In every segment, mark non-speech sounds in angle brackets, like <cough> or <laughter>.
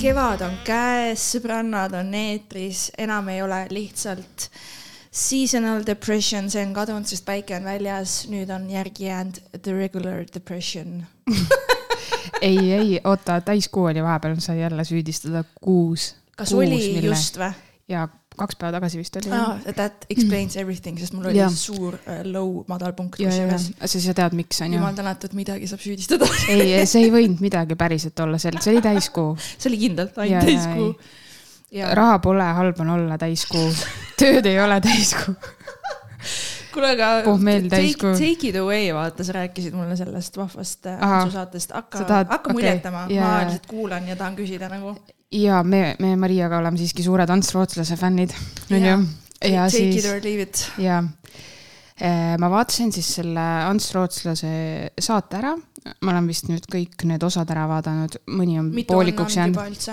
kevad on käes, sõbrannad on eetris, enam ei ole lihtsalt seasonal depression, see on kadunud, sest päike on väljas, nüüd on järgi jäänud the regular depression <laughs> ei, ei, oota, täiskuu oli vahepeal, sai jälle süüdistada kuus. kas kuus, oli mille... just või? ja kaks päeva tagasi vist oli ah,. That explains everything, sest mul oli ja. suur uh, low, madalpunkt kusjuures. sa, sa tead, miks on ju. jumal tänatud, midagi saab süüdistada ei, see ei võinud midagi päriselt olla, see, see oli täiskuu. <laughs> see oli kindlalt ainult täiskuu. raha pole, halb on olla täiskuu, tööd ei ole täiskuu <laughs> kuule, aga take, take it away, vaata, sa rääkisid mulle sellest vahvast äh, Antsu saatest, hakka, hakka okay. muljetama yeah., ma lihtsalt kuulan ja tahan küsida nagu ja me, me Mariaga oleme siiski suured Ants Rootslase fännid, onju. ja Take siis. Take it or leave it. ja, eh, ma vaatasin siis selle Ants Rootslase saate ära. ma olen vist nüüd kõik need osad ära vaadanud, mõni on Mitu poolikuks jäänud.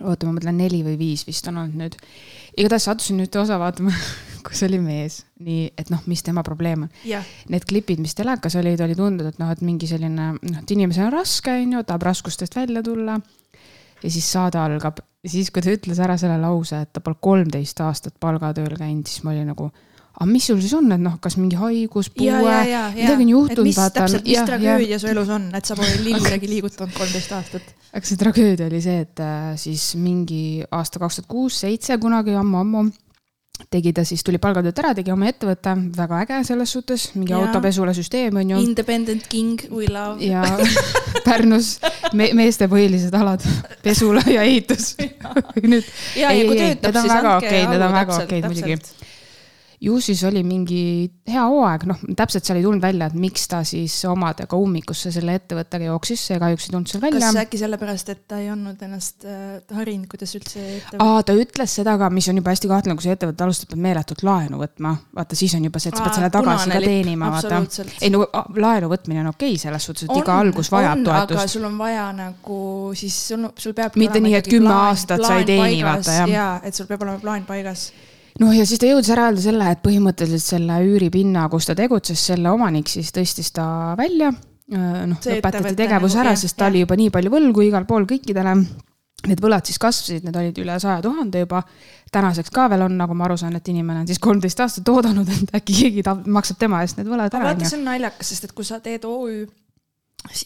oota, ma mõtlen neli või viis vist on olnud nüüd. igatahes sattusin nüüd osa vaatama <laughs> kus oli mees, nii et noh, mis tema probleem on yeah.. Need klipid, mis telekas olid, oli tundnud, et noh, et mingi selline noh, et inimesel on raske, on ju, tahab raskustest välja tulla ja siis saade algab. siis, kui ta ütles ära selle lause, et ta pole kolmteist aastat palgatööl käinud, siis ma olin nagu, aga mis sul siis on, et noh, kas mingi haigus, puue, midagi on juhtunud. mis vaata, täpselt, mis tragöödia su elus on, et sa pole <laughs> lillegi liigutanud kolmteist aastat? aga see tragöödia oli see, et äh, siis mingi aasta kaks tuhat kuus, seitse kunagi ammu-ammu tegi ta siis, tuli palgatööd ära, tegi oma ettevõtte, väga äge selles suhtes, mingi ja. autopesule süsteem on ju. Independent king, we love. ja <laughs> Pärnus me, meeste põhilised alad, pesula ja ehitus ja, ja kui töötab, siis andke okay, aru. Need on väga okeid muidugi ju siis oli mingi hea hooaeg, noh, täpselt seal ei tulnud välja, et miks ta siis omadega ummikusse selle ettevõttega jooksis, see kahjuks ei tulnud seal välja. kas äkki sellepärast, et ta ei olnud ennast äh, harinud, kuidas üldse ettevõte... aa, ta ütles seda ka, mis on juba hästi kahtlane, kui see ettevõte alustab, peab meeletult laenu võtma. vaata, siis on juba see, et sa pead selle tagasi ka teenima, vaata. ei no laenu võtmine on okei okay, selles suhtes, et on, iga algus vajab on, toetust. aga sul on vaja nagu siis, sul, sul peab mitte nii, et kümme aastat sa ei teeni, vaata jah. jaa, et sul peab olema plaan paigas noh, ja siis ta jõudis ära öelda selle, et põhimõtteliselt selle üüripinna, kus ta tegutses, selle omanik siis tõstis ta välja. Äh, noh, lõpetati tegevus nagu, ära, sest ta oli juba nii palju võlgu igal pool kõikidele. Need võlad siis kasvasid, need olid üle saja tuhande juba. tänaseks ka veel on, nagu ma aru saan, et inimene on siis kolmteist aastat oodanud, et äkki keegi ta maksab tema eest need võlad ära. vaata, see on naljakas, sest et kui sa teed OÜ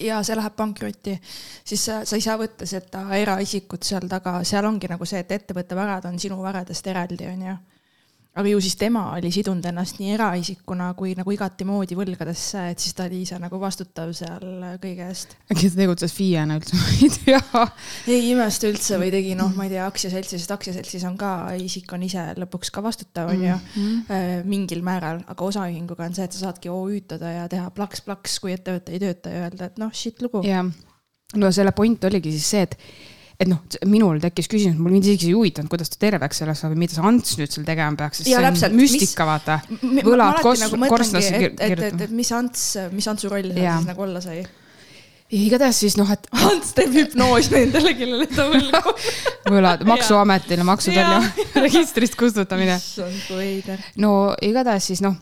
ja see läheb pankrotti, siis sa, sa ei saa võtta seda eraisikut seal taga, seal ongi nagu see, et ettevõtte varad on sinu varadest eraldi, on ju aga ju siis tema oli sidunud ennast nii eraisikuna kui nagu igati moodi võlgadesse, et siis ta oli ise nagu vastutav seal kõige eest. äkki ta tegutses FIE-na üldse, <laughs> ma ei tea. ei imesta üldse või tegi noh, ma ei tea, aktsiaseltsis, sest aktsiaseltsis on ka, isik on ise lõpuks ka vastutav, on ju mm -hmm., mingil määral, aga osaühinguga on see, et sa saadki OÜ-tada ja teha plaks-plaks, kui ettevõte ei tööta ja öelda, et noh, shit lugu. jah, no selle point oligi siis see, et et noh, minul tekkis küsimus, mul mind isegi ei huvitanud, kuidas ta terveks elas, aga mida see Ants nüüd seal tegema peaks, sest ja, see täpselt, on müstika, vaata. võlad kos-, nagu korstnasse kirjutama. et, et mis Ants, mis Antsu roll seal siis nagu olla sai? igatahes siis noh, et. Ants teeb hüpnoosi nendele, kellele ta võlgu <laughs> võlad, maksuametile maksutõrje <laughs> registrist kustutamine. issand, kui veider. no igatahes siis noh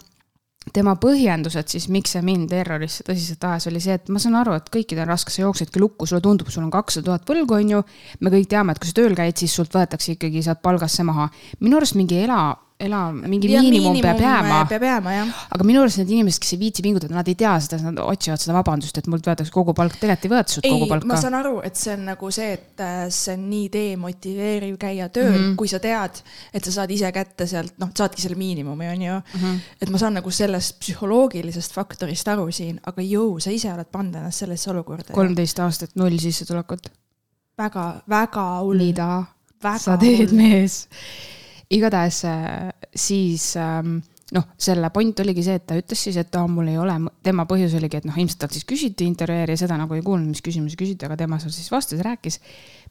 tema põhjendused siis, miks see mind terrorisse tõsiselt ajas, oli see, et ma saan aru, et kõikidel on raske, sa jooksedki lukku, sulle tundub, sul on kakssada tuhat võlgu, on ju. me kõik teame, et kui sa tööl käid, siis sult võetakse ikkagi sealt palgast see maha. minu arust mingi ela, ela, mingi ja miinimum, miinimum peab jääma. peab jääma, jah. aga minu arust need inimesed, kes ei viitsi pingutada, nad ei tea seda, nad otsivad seda vabandust, et mult võetakse kogu palk, tegelikult ei võeta sult kogu palka. ma saan aru, et see on nagu see, et äh, see on nii demotiveeriv käia tööl mm, -hmm. kui sa tead, et sa saad ise kätte sealt, noh, saadki selle miinimumi, on ju mm. -hmm. et ma saan nagu sellest psühholoogilisest faktorist aru siin, aga jõu, sa ise oled pannud ennast sellesse olukorda. kolmteist aastat null sissetulekut. väga, väga hull. mida sa teed, mees igatahes äh, siis ähm, noh, selle point oligi see, et ta ütles siis, et aa, mul ei ole, tema põhjus oligi, et noh, ilmselt talt siis küsiti intervjueeri ja seda nagu ei kuulnud, mis küsimusi küsiti, aga tema seal siis vastas rääkis.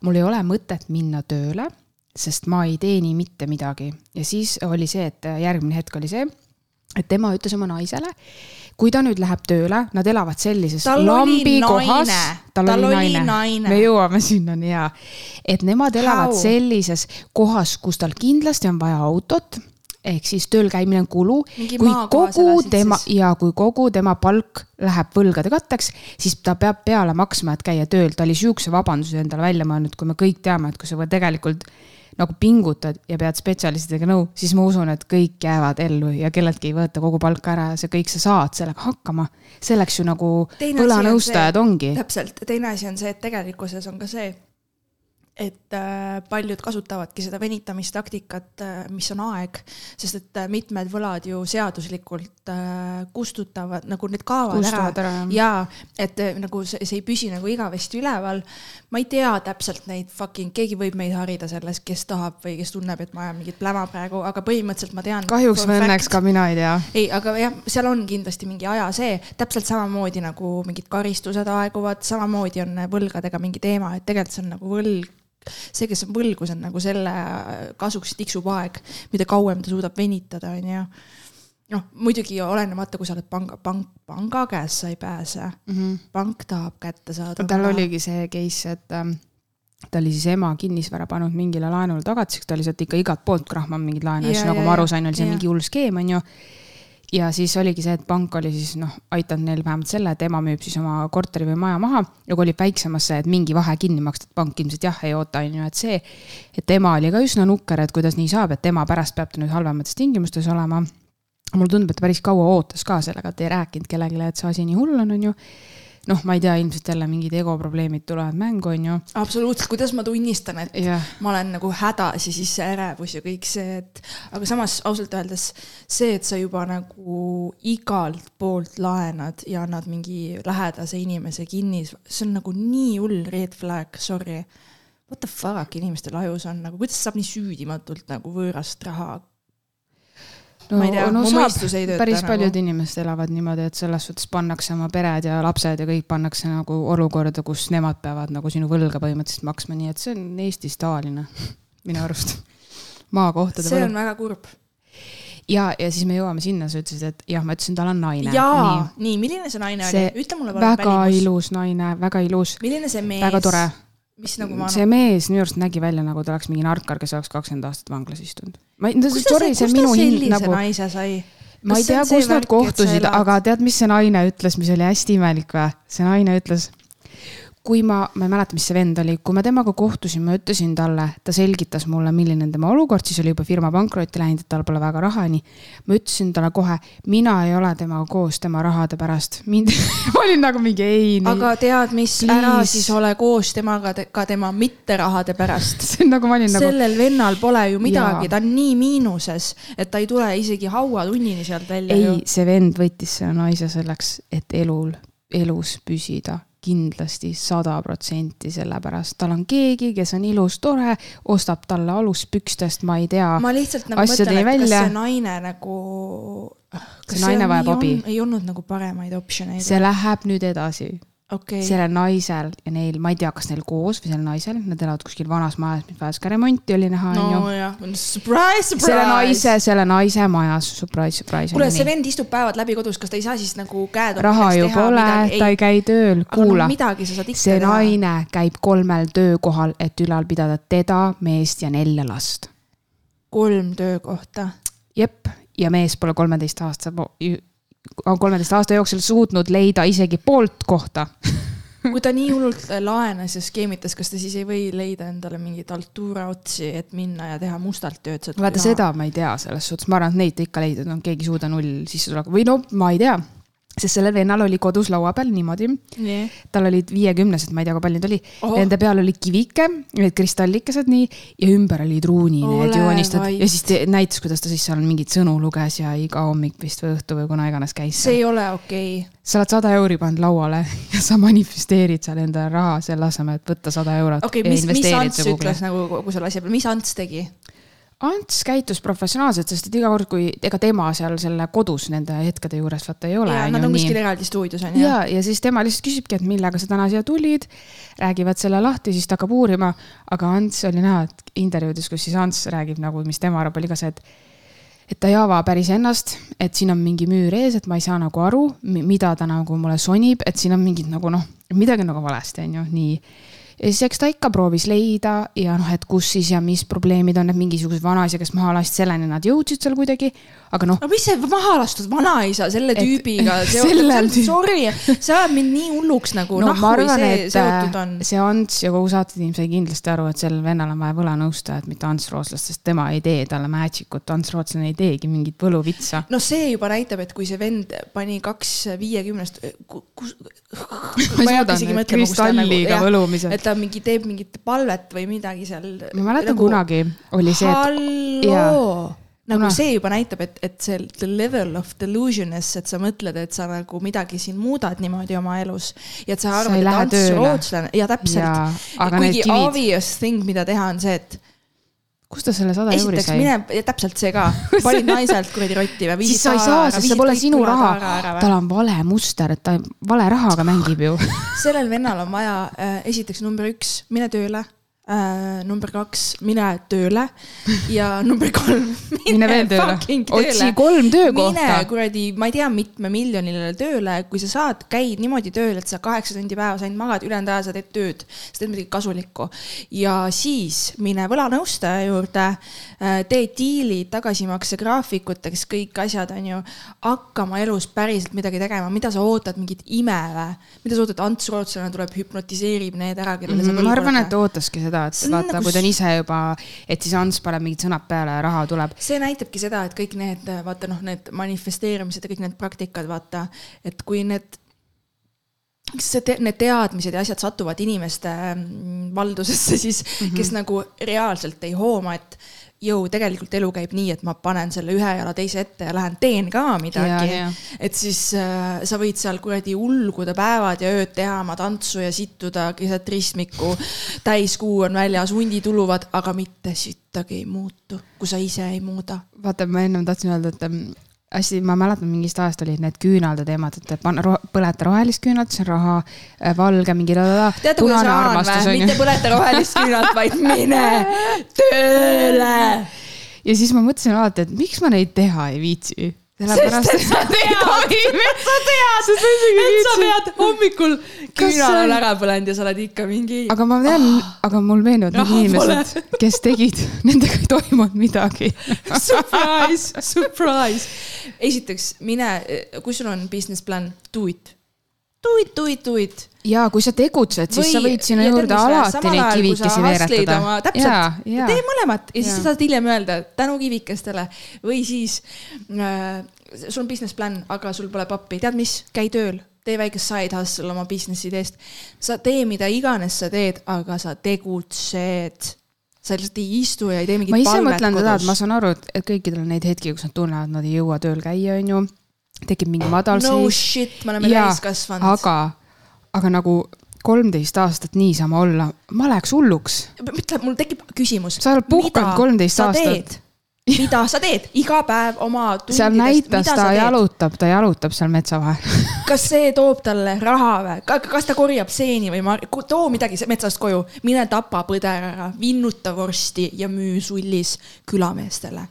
mul ei ole mõtet minna tööle, sest ma ei teeni mitte midagi ja siis oli see, et järgmine hetk oli see, et tema ütles oma naisele, kui ta nüüd läheb tööle, nad elavad sellises tal lambi kohas. tal, tal oli naine, naine.. me jõuame sinna, on hea. et nemad elavad How? sellises kohas, kus tal kindlasti on vaja autot ehk siis tööl käimine on kulu. kui kogu tema siis. ja kui kogu tema palk läheb võlgade katteks, siis ta peab peale maksma, et käia tööl, ta oli sihukese vabanduse endale välja mõelnud, kui me kõik teame, et kui sa tegelikult nagu pingutad ja pead spetsialistidega nõu, siis ma usun, et kõik jäävad ellu ja kelleltki ei võeta kogu palka ära ja see kõik, sa saad sellega hakkama. selleks ju nagu võlanõustajad on ongi. täpselt, teine asi on see, et tegelikkuses on ka see et äh, paljud kasutavadki seda venitamistaktikat, äh, mis on aeg, sest et äh, mitmed võlad ju seaduslikult kustutavad, nagu need kaovad ära, ära. ja et nagu see, see ei püsi nagu igavesti üleval. ma ei tea täpselt neid fucking, keegi võib meid harida selles, kes tahab või kes tunneb, et ma ajan mingit pläma praegu, aga põhimõtteliselt ma tean. kahjuks või õnneks ka mina ei tea. ei, aga jah, seal on kindlasti mingi aja see, täpselt samamoodi nagu mingid karistused aeguvad, samamoodi on võlgadega mingi teema, et tegelikult see on nagu võlg see, kes on võlgu, see on nagu selle kasuks tiksub aeg, mida kauem ta suudab venitada, on ju. noh, muidugi olenemata, kui sa oled panga, pank, panga käest sa ei pääse mm. -hmm. pank tahab kätte saada. tal oligi see case, et ähm, ta oli siis ema kinnisvara pannud mingile laenule tagatiseks, ta oli sealt ikka igalt poolt krahmanud mingeid laene, nagu ma aru sain, oli see ja. mingi hull skeem, on ju ja siis oligi see, et pank oli siis noh, aidanud neil vähemalt selle, et ema müüb siis oma korteri või maja maha ja kolib väiksemasse, et mingi vahe kinni maksta, et pank ilmselt jah ei oota, on ju, et see. et ema oli ka üsna nukker, et kuidas nii saab, et tema pärast peab ta nüüd halvemates tingimustes olema. mulle tundub, et päris kaua ootas ka sellega, et ei rääkinud kellelegi, et see asi nii hull on, on ju noh, ma ei tea, ilmselt jälle mingid egoprobleemid tulevad mängu, on ju. absoluutselt, kuidas ma tunnistan, et yeah. ma olen nagu hädas ja siis see ärevus ja kõik see, et aga samas ausalt öeldes see, et sa juba nagu igalt poolt laenad ja annad mingi lähedase inimese kinnis, see on nagu nii hull red flag, sorry. What the fuck inimestel ajus on nagu, kuidas saab nii süüdimatult nagu võõrast raha no, ma ei tea no, mu mõistus ei tööta. päris nagu. paljud inimesed elavad niimoodi, et selles suhtes pannakse oma pered ja lapsed ja kõik pannakse nagu olukorda, kus nemad peavad nagu sinu võlga põhimõtteliselt maksma, nii et see on Eestis tavaline minu arust. maakohtade see võlg. on väga kurb ja, ja siis me jõuame sinna, sa ütlesid, et jah, ma ütlesin, tal on naine. jaa, nii, nii, milline see naine see oli, ütle mulle palun. väga välimus. ilus naine, väga ilus. milline see mees? väga tore mis nagu ma. see mees minu arust nägi välja nagu ta oleks mingi narkar, kes oleks kakskümmend aastat vanglas istunud. ma ei, sorry, see on minu hind nagu. naise sai? ma ei tea, kus nad kohtusid, aga tead, mis see naine ütles, mis oli hästi imelik või? see naine ütles kui ma, ma ei mäleta, mis see vend oli, kui ma temaga kohtusin, ma ütlesin talle, ta selgitas mulle, milline on tema olukord, siis oli juba firma pankrotti läinud, et tal pole väga raha, nii. ma ütlesin talle kohe, mina ei ole temaga koos tema rahade pärast, mind <laughs> ma olin nagu mingi ei. aga tead, mis, ära siis ole koos temaga te, ka tema mitterahade pärast <laughs> see on nagu ma olin nagu. sellel vennal pole ju midagi, ta on nii miinuses, et ta ei tule isegi hauatunnini sealt välja. ei, see vend võttis selle naise selleks, et elul, elus püsida kindlasti sada protsenti, sellepärast tal on keegi, kes on ilus, tore, ostab talle aluspükstest, ma ei tea. ma lihtsalt nagu mõtlen, et välja. kas see naine nagu. see naine vajab abi? ei olnud nagu paremaid optsioneid. see läheb nüüd edasi okay.. sellel naisel ja neil, ma ei tea, kas neil koos või sellel naisel, nad elavad kuskil vanas majas, mis vajas ka remonti, oli näha, onju. surprise, surprise. selle naise, selle naise majas, surprise, surprise. kuule, see vend istub päevad läbi kodus, kas ta ei saa siis nagu käed raha ju pole, ta ei käi tööl, kuula no,. see teha. naine käib kolmel töökohal, et ülal pidada teda, meest ja nelja last. kolm töökohta? jep, ja mees pole kolmeteistaastase kolmeteist aasta jooksul suutnud leida isegi poolt kohta kui ta nii hullult laenas ja skeemitas, kas ta siis ei või leida endale mingeid altuura otsi, et minna ja teha mustalt tööd? vaata seda ma ei tea selles suhtes, ma arvan, et neid ta ikka leida, no keegi ei suuda null sissetuleku või no ma ei tea sest sellel vennal oli kodus laua peal niimoodi. Yeah.. tal olid viiekümnesed, ma ei tea, kui palju neid oli. Oh.. Nende peal oli kivike, need kristallikesed nii ja ümber olid ruuni need joonistatud ja siis näitas, kuidas ta siis seal mingeid sõnu luges ja iga hommik vist või õhtu või kuna iganes käis. see ei ole okei. Okay.. sa oled sada euri pannud lauale <laughs> ja sa manifesteerid seal endale raha selle asemel, et võtta sada eurot. okei okay,, mis, mis Ants ütles nagu kogu selle asja peale, mis Ants tegi? Ants käitus professionaalselt, sest et iga kord, kui ega tema seal selle kodus nende hetkede juures vaata ei ole. Nad on kuskil eraldi stuudios on ju. ja, ja siis tema lihtsalt küsibki, et millega sa täna siia tulid. räägivad selle lahti, siis ta hakkab uurima. aga Ants oli näha, et intervjuudes, kus siis Ants räägib nagu, mis tema arvab, oli ka see, et et ta ei ava päris ennast, et siin on mingi müür ees, et ma ei saa nagu aru, mida ta nagu mulle sonib, et siin on mingid nagu noh, midagi nagu valesti, on ju, nii ja siis eks ta ikka proovis leida ja noh, et kus siis ja mis probleemid on, et mingisugused vanaisa, kes maha lasti, selleni nad jõudsid seal kuidagi. Aga noh. no mis see maha lastud vanaisa selle tüübiga <laughs> seotud, sorry, see ajab mind nii hulluks nagu no, nahku arvan, see seotud on. see Ants ja kogu saatetiim sai kindlasti aru, et sellel vennal on vaja võlanõustajat, mitte Ants Rootslast, sest tema ei tee talle magic ut, Ants Rootslane ei teegi mingit võluvitsa. no see juba näitab, et kui see vend pani kaks viiekümnest, kus. <laughs> ma ei suuda nüüd kristalliga nagu, võlumised. et ta mingi teeb mingit palvet või midagi seal. ma mäletan nagu, kunagi oli see, et. halloo nagu Kuna... see juba näitab, et, et see the level of delusioness, et sa mõtled, et sa nagu midagi siin muudad niimoodi oma elus. ja et sa arvad, et Ants rootslane ja täpselt. kuigi obvious thing, mida teha, on see, et kust ta selle sada euri sai? mine, täpselt see ka, panid naiselt kuradi rotti või? siis sa ei saa, sest see pole sinu raha. tal on vale muster, et ta vale rahaga mängib ju <laughs> sellel vennal on vaja äh,, esiteks number üks, mine tööle. Number kaks, mine tööle ja <laughs> number kolm, mine, veel tööle. otsi kolm töökohta. mine kuradi, ma ei tea, mitme miljonile tööle, kui sa saad, käid niimoodi tööl, et sa kaheksa tundi päevas ainult magad, ülejäänud aja sa teed tööd, sa teed midagi kasulikku. ja siis mine võlanõustaja juurde, äh, tee diilid, tagasimaksegraafikuteks, kõik asjad, on ju. hakka oma elus päriselt midagi tegema, mida sa ootad, mingit ime või? mida sa ootad, Ants Rootslane tuleb, hüpnotiseerib need ära, kellele sa. ma arvan, et ta ootaski seda seda, et vaata nagu..., kui ta on ise juba, et siis Ants paneb mingid sõnad peale ja raha tuleb. see näitabki seda, et kõik need, vaata noh, need manifesteerimised ja kõik need praktikad, vaata, et kui need see te, need teadmised ja asjad satuvad inimeste mm, valdusesse, siis mm, -hmm. kes nagu reaalselt ei hooma, et jõu, tegelikult elu käib nii, et ma panen selle ühe jala teise ette ja lähen teen ka midagi. et siis äh, sa võid seal kuradi ulguda päevad ja ööd teha oma tantsu ja sittuda keset ristmikku. täiskuu on väljas, hundid uluvad, aga mitte sittagi ei muutu, kui sa ise ei muuda. vaata, ma ennem tahtsin öelda, et hästi, ma mäletan mingist ajast olid need küünalde teemad, et panna ro, põleta rohelist küünalt, siis on raha, äh, valge mingi. teate, kuidas on või? mitte põleta rohelist küünalt, vaid mine tööle. ja siis ma mõtlesin alati, et miks ma neid teha ei viitsi sellepärast, et sa tead, <laughs> et sa tead, et sa pead hommikul küünal on ära põlenud ja sa oled ikka mingi. aga ma tean oh,, aga mul meenuvad need inimesed, kes tegid, <laughs> nendega ei toimunud midagi <laughs> Surprise, surprise. esiteks mine, kui sul on business plan, do it do it, do it, do it. Ja kui sa tegutsed, siis Või, sa võid sinna juurde alati neid kivikesi veeretada. täpselt, tee mõlemat ja siis sa saad hiljem öelda tänu kivikestele. Või siis äh, sul on business plan, aga sul pole pappi, tead mis, käi tööl, tee väikest side hustle oma business ideest. sa tee mida iganes sa teed, aga sa tegutsed. Sa lihtsalt ei istu ja ei tee mingit ma ise mõtlen seda, et ma saan aru, et kõikidel on neid hetki, kus nad tunnevad, nad ei jõua tööl käia, onju. Tekib mingi madalseis. no shit, me oleme täiskasvanud. aga, aga nagu kolmteist aastat niisama olla, ma läheks hulluks. ütle, mul tekib küsimus. sa oled puhkanud kolmteist aastat. mida sa teed iga päev oma tundidest? seal näitas, ta jalutab, ta jalutab seal metsa vahel <laughs> kas see toob talle raha või? kas ta korjab seeni või ma, too midagi metsast koju, mine tapa põder ära, vinnuta vorsti ja müü sullis külameestele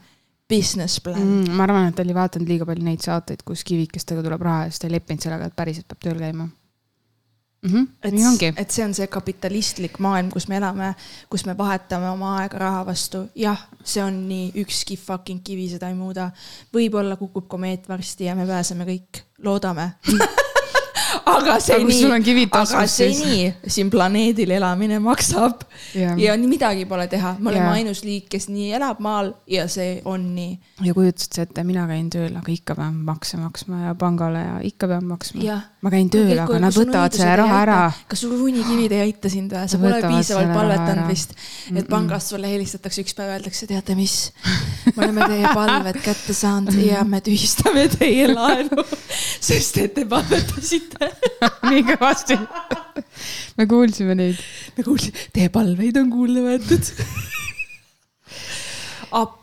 business plan mm,. ma arvan, et ta oli vaadanud liiga palju neid saateid, kus kivikestega tuleb raha ja siis ta ei leppinud sellega, et päriselt peab tööl käima mm. -hmm. et, nii et see on see kapitalistlik maailm, kus me elame, kus me vahetame oma aega raha vastu. jah, see on nii, ükski fucking kivi seda ei muuda. võib-olla kukub komeet varsti ja me pääseme kõik, loodame <laughs> aga seni, aga seni siin planeedil elamine maksab yeah. ja midagi pole teha, me oleme yeah. ainus liik, kes nii elab maal ja see on nii. ja kujutasid sa ette, mina käin tööl, aga ikka pean makse maksma ja pangale ja ikka pean maksma. ma käin tööl, aga nad võtavad selle raha ära. kas sul unikivid ei aita sind või? sa pole piisavalt palvetanud vist, et pangast sulle helistatakse üks päev, öeldakse, teate mis, <laughs> me oleme teie palved kätte saanud ja me tühistame teie laenu, <laughs> sest et te palvetasite <laughs> nii kõvasti. me kuulsime neid. me kuulsime, teie palveid on kuulda võetud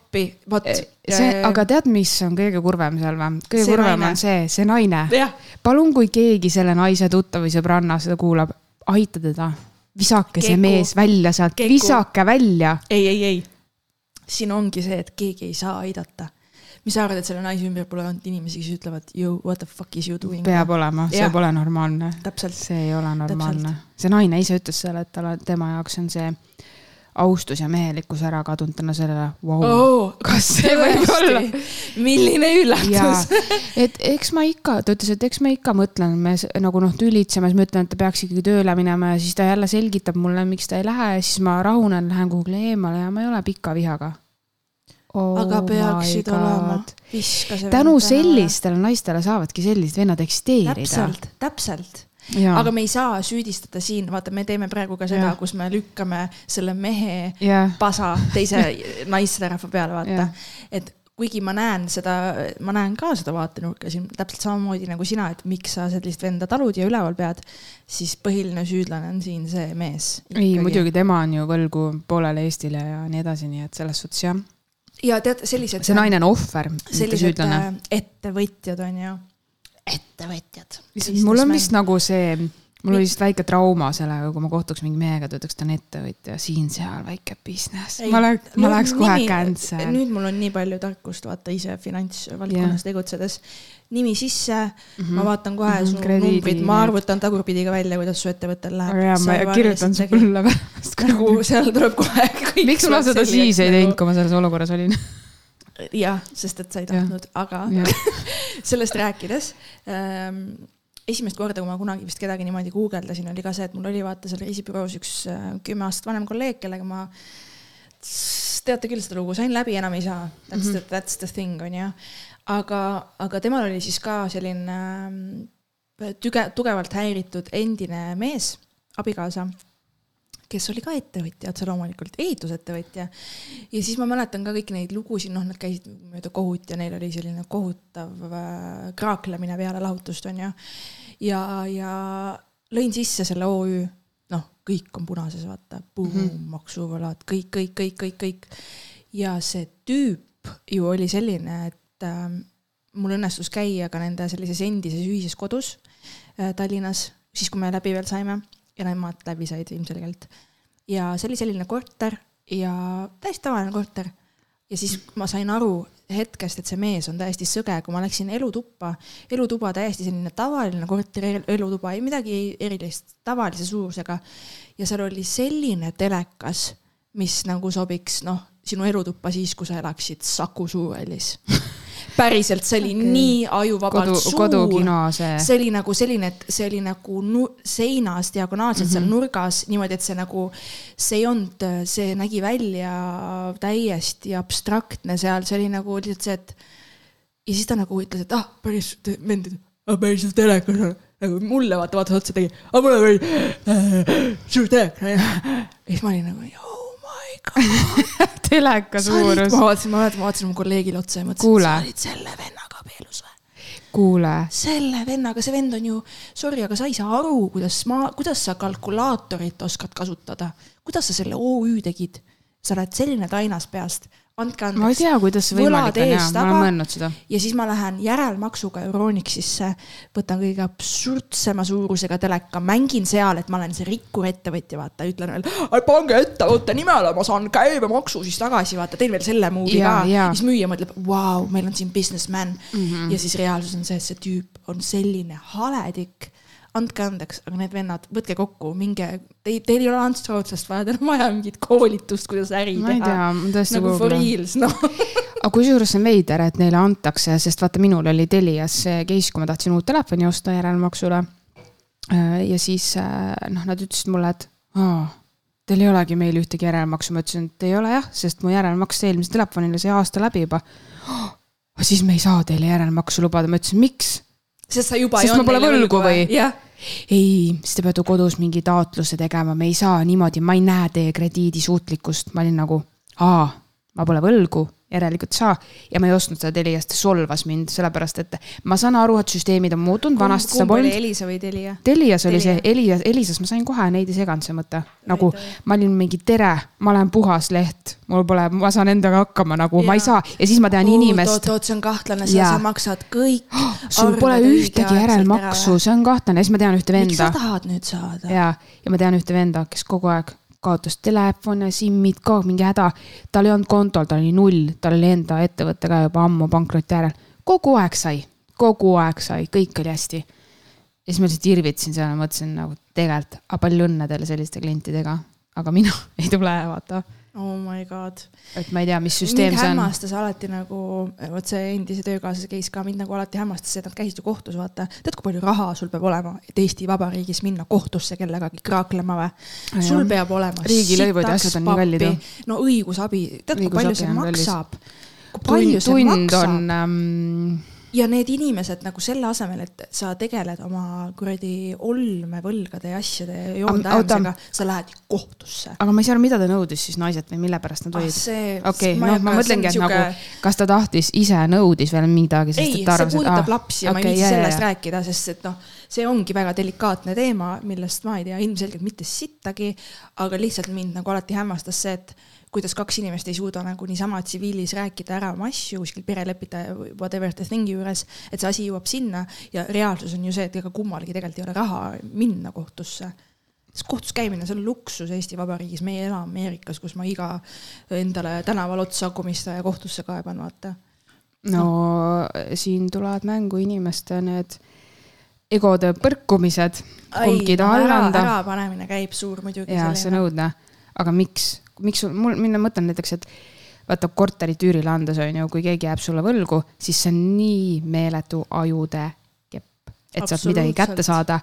appi, vot. see, aga tead, mis on kõige kurvem seal või? kõige see kurvem naine. on see, see naine. palun, kui keegi selle naise tuttav või sõbranna seda kuulab, aita teda. visake Keku. see mees välja sealt, visake välja. ei, ei, ei. siin ongi see, et keegi ei saa aidata mis sa arvad, et selle naise ümber pole olnud inimesi, kes ütlevad, you, what the fuck is you doing? peab olema, see ja. pole normaalne. see ei ole normaalne. see naine ise ütles selle, et talle, tema jaoks on see austus ja mehelikkus ära kadunud tänu sellele wow.. Oh, kas <laughs> see võib olla? milline üllatus. et eks ma ikka, ta ütles, et eks ma ikka mõtlen, me nagu noh, tülitseme, siis ma ütlen, et ta peaks ikkagi tööle minema ja siis ta jälle selgitab mulle, miks ta ei lähe ja siis ma rahunen, lähen kuhugile eemale ja ma ei ole pika vihaga oh. aga peaksid olema. tänu sellistele naistele saavadki sellised vennad eksisteerida. täpselt, täpselt aga me ei saa süüdistada siin, vaata, me teeme praegu ka seda, kus me lükkame selle mehe yeah. pasa teise <laughs> naisterahva peale, vaata et kuigi ma näen seda, ma näen ka seda vaatenurka siin täpselt samamoodi nagu sina, et miks sa sellist venda talud ja üleval pead, siis põhiline süüdlane on siin see mees. ei, muidugi tema on ju võlgu poolele Eestile ja nii edasi, nii et selles suhtes jah. Ja tead, sellised. see naine on ohver, mitte süüdlane. ettevõtjad on ju ettevõtjad. mul on vist nagu see, mul oli vist väike trauma sellega, kui ma kohtuks mingi mehega, ta ütleks, ta on ettevõtja, siin-seal väike business. ma läheks, ma läheks kohe cancel. nüüd mul on nii palju tarkust, vaata ise finantsvaldkonnas yeah. tegutsedes. nimi sisse mm, -hmm. ma vaatan kohe mm -hmm, su Krediidi, numbrid, ma arvutan tagurpidi ka välja, kuidas su ettevõttel läheb. ja ma kirjutan su põlla pärast. nagu seal tuleb kohe kõik. miks ma seda siis ei teinud, kui ma selles olukorras olin jah, sest et sa ei tahtnud, aga <laughs> sellest rääkides ähm, esimest korda, kui ma kunagi vist kedagi niimoodi guugeldasin, oli ka see, et mul oli vaata seal reisibüroos üks äh, kümme aastat vanem kolleeg, kellega ma, teate küll seda lugu, sain läbi, enam ei saa. That's mm -hmm. the, that's the thing on ju. aga, aga temal oli siis ka selline äh, tüge-, tugevalt häiritud endine mees, abikaasa kes oli ka ettevõtja otse loomulikult, ehitusettevõtja. ja siis ma mäletan ka kõiki neid lugusid, noh, nad käisid mööda kohut ja neil oli selline kohutav äh, kraaklemine peale lahutust, on ju. ja, ja lõin sisse selle OÜ, noh, kõik on punases, vaata, buum mm -hmm., maksuvõlad, kõik, kõik, kõik, kõik, kõik. ja see tüüp ju oli selline, et äh, mul õnnestus käia ka nende sellises endises ühises kodus äh, Tallinnas, siis kui me läbi veel saime ja nemad läbi said ilmselgelt. ja see oli selline korter ja täiesti tavaline korter. ja siis ma sain aru hetkest, et see mees on täiesti sõge, kui ma läksin elutuppa, elutuba täiesti selline tavaline korteri elutuba, ei midagi erilist, tavalise suurusega. ja seal oli selline telekas, mis nagu sobiks, noh, sinu elutuppa siis, kui sa elaksid Saku Suurhallis <laughs> päriselt, see oli okay. nii ajuvabalt Kodu, suur. kodukino see. see oli nagu selline, et see oli nagu nu-, seinas diagonaalselt mm -hmm. seal mhm. nurgas niimoodi, et see nagu, see ei olnud, see nägi välja täiesti abstraktne seal, see oli nagu lihtsalt see, et. ja siis ta nagu ütles, et ah, päris vend, ah päriselt telekas on nagu mulle vaata, vaatas otsa, tegi, aga mul on äh, suur telekas. <laughs> ja siis ma olin nagu teleka <laughs> suurus. ma vaatasin, ma mäletan, ma vaatasin oma kolleegile otsa ja mõtlesin, sa olid selle vennaga abielus või? kuule. selle vennaga, see vend on ju, sorry, aga sa ei saa aru, kuidas ma, kuidas sa kalkulaatorit oskad kasutada, kuidas sa selle OÜ tegid. sa oled selline tainas peast andke andeks. ma ei tea, kuidas see võimalik on, jaa, ma olen mõelnud seda. ja siis ma lähen järelmaksuga Euronixisse, võtan kõige absurdsema suurusega teleka, mängin seal, et ma olen see rikkur ettevõtja, vaata, ütlen veel, pange ettevõtte nimele, ma saan käibemaksu siis tagasi, vaata, teen veel selle move'i ka. siis müüja mõtleb, vau, meil on siin businessman mm. -hmm. ja siis reaalsus on see, et see tüüp on selline haledik andke andeks, aga need vennad, võtke kokku, minge, teil, teil ei ole Ants Rootslast vaja, teil on vaja mingit koolitust, kuidas äri ma teha. ma nagu for reals, noh <laughs> aga kusjuures see on veider, et neile antakse, sest vaata, minul oli Telias see case, kui ma tahtsin uut telefoni osta järelmaksule. Äh, ja siis äh, noh, nad ütlesid mulle, et aa, teil ei olegi meil ühtegi järelmaksu, ma ütlesin, et ei ole jah, sest mu järelmaks eelmisele telefonile sai aasta läbi juba oh,. siis me ei saa teile järelmaksu lubada, ma ütlesin, miks sest sa juba sest ei olnud neile võlgu või? Ei, siis te peate kodus mingi taotluse tegema, me ei saa niimoodi, ma ei näe teie krediidisuutlikkust, ma olin nagu, aa, ma pole võlgu järelikult saa. ja ma ei ostnud seda Teliast, solvas mind, sellepärast et ma saan aru, et süsteemid on muutunud, vanasti seda polnud. Elisa või Telia? Telias oli Telia. see, Elias, Elisas ma sain kohe, neid ei seganud see mõte. nagu ma olin mingi tere, ma olen puhas leht, mul pole, ma saan endaga hakkama nagu, ma ei saa ja siis ma tean inimest. oot, oot, see on kahtlane, sa maksad kõik oh,. <gasps> sul pole ühtegi järelmaksu, see on kahtlane, siis ma tean ühte venda. miks sa tahad nüüd saada? ja, ja ma tean ühte venda, kes kogu aeg kaotas telefone, SIM-id ka, mingi häda. tal ei olnud kontol, tal oli null, tal oli enda ettevõte ka juba ammu pankroti äärel. kogu aeg sai, kogu aeg sai, kõik oli hästi. ja siis ma lihtsalt irvitasin seal ja mõtlesin nagu tegelikult, aga palju õnne teile selliste klientidega, aga mina <laughs> ei tule, vaata oh my god. et ma ei tea, mis süsteem see on. hämmastas alati nagu, vot see endise töökaaslase case ka mind nagu alati hämmastas, et nad käisid ju kohtus, vaata. tead, kui palju raha sul peab olema, et Eesti Vabariigis minna kohtusse kellegagi kraaklema või? sul peab olema. riigilõivud ja asjad on nii kallid no õigusabi, tead, kui palju see maksab? kui palju see maksab? on ähm, ja need inimesed nagu selle asemel, et sa tegeled oma kuradi olmevõlgade ja asjade joonde ajamisega, sa lähed kohtusse. aga ma ei saa aru, mida ta nõudis siis naiselt või mille pärast nad ah, olid? okei, noh, ma mõtlengi, et siuke... nagu, kas ta tahtis ise nõudis veel midagi, sest ei, et ta arvas, et. see puudutab ah, lapsi ja okay, ma ei viitsi sellest jah. rääkida, sest et noh, see ongi väga delikaatne teema, millest ma ei tea ilmselgelt mitte sittagi, aga lihtsalt mind nagu alati hämmastas see, et kuidas kaks inimest ei suuda nagu niisama tsiviilis rääkida ära oma asju kuskil perelepitaja whatever the thing'i juures, et see asi jõuab sinna ja reaalsus on ju see, et ega kummalgi tegelikult ei ole raha minna kohtusse sest kohtus käimine, see on luksus Eesti Vabariigis, meie ei ela Ameerikas, kus ma iga endale tänaval otsa komistaja kohtusse kaeban, vaata. no siin tulevad mängu inimeste need egode põrkumised. kumbki ei taha üle anda. ärapanemine käib suur muidugi. jaa, see on õudne, aga miks, miks sul, mul, mina mõtlen näiteks, et vaata korterit üürile andes on ju, kui keegi jääb sulle võlgu, siis see on nii meeletu ajude kepp, et saad midagi kätte saada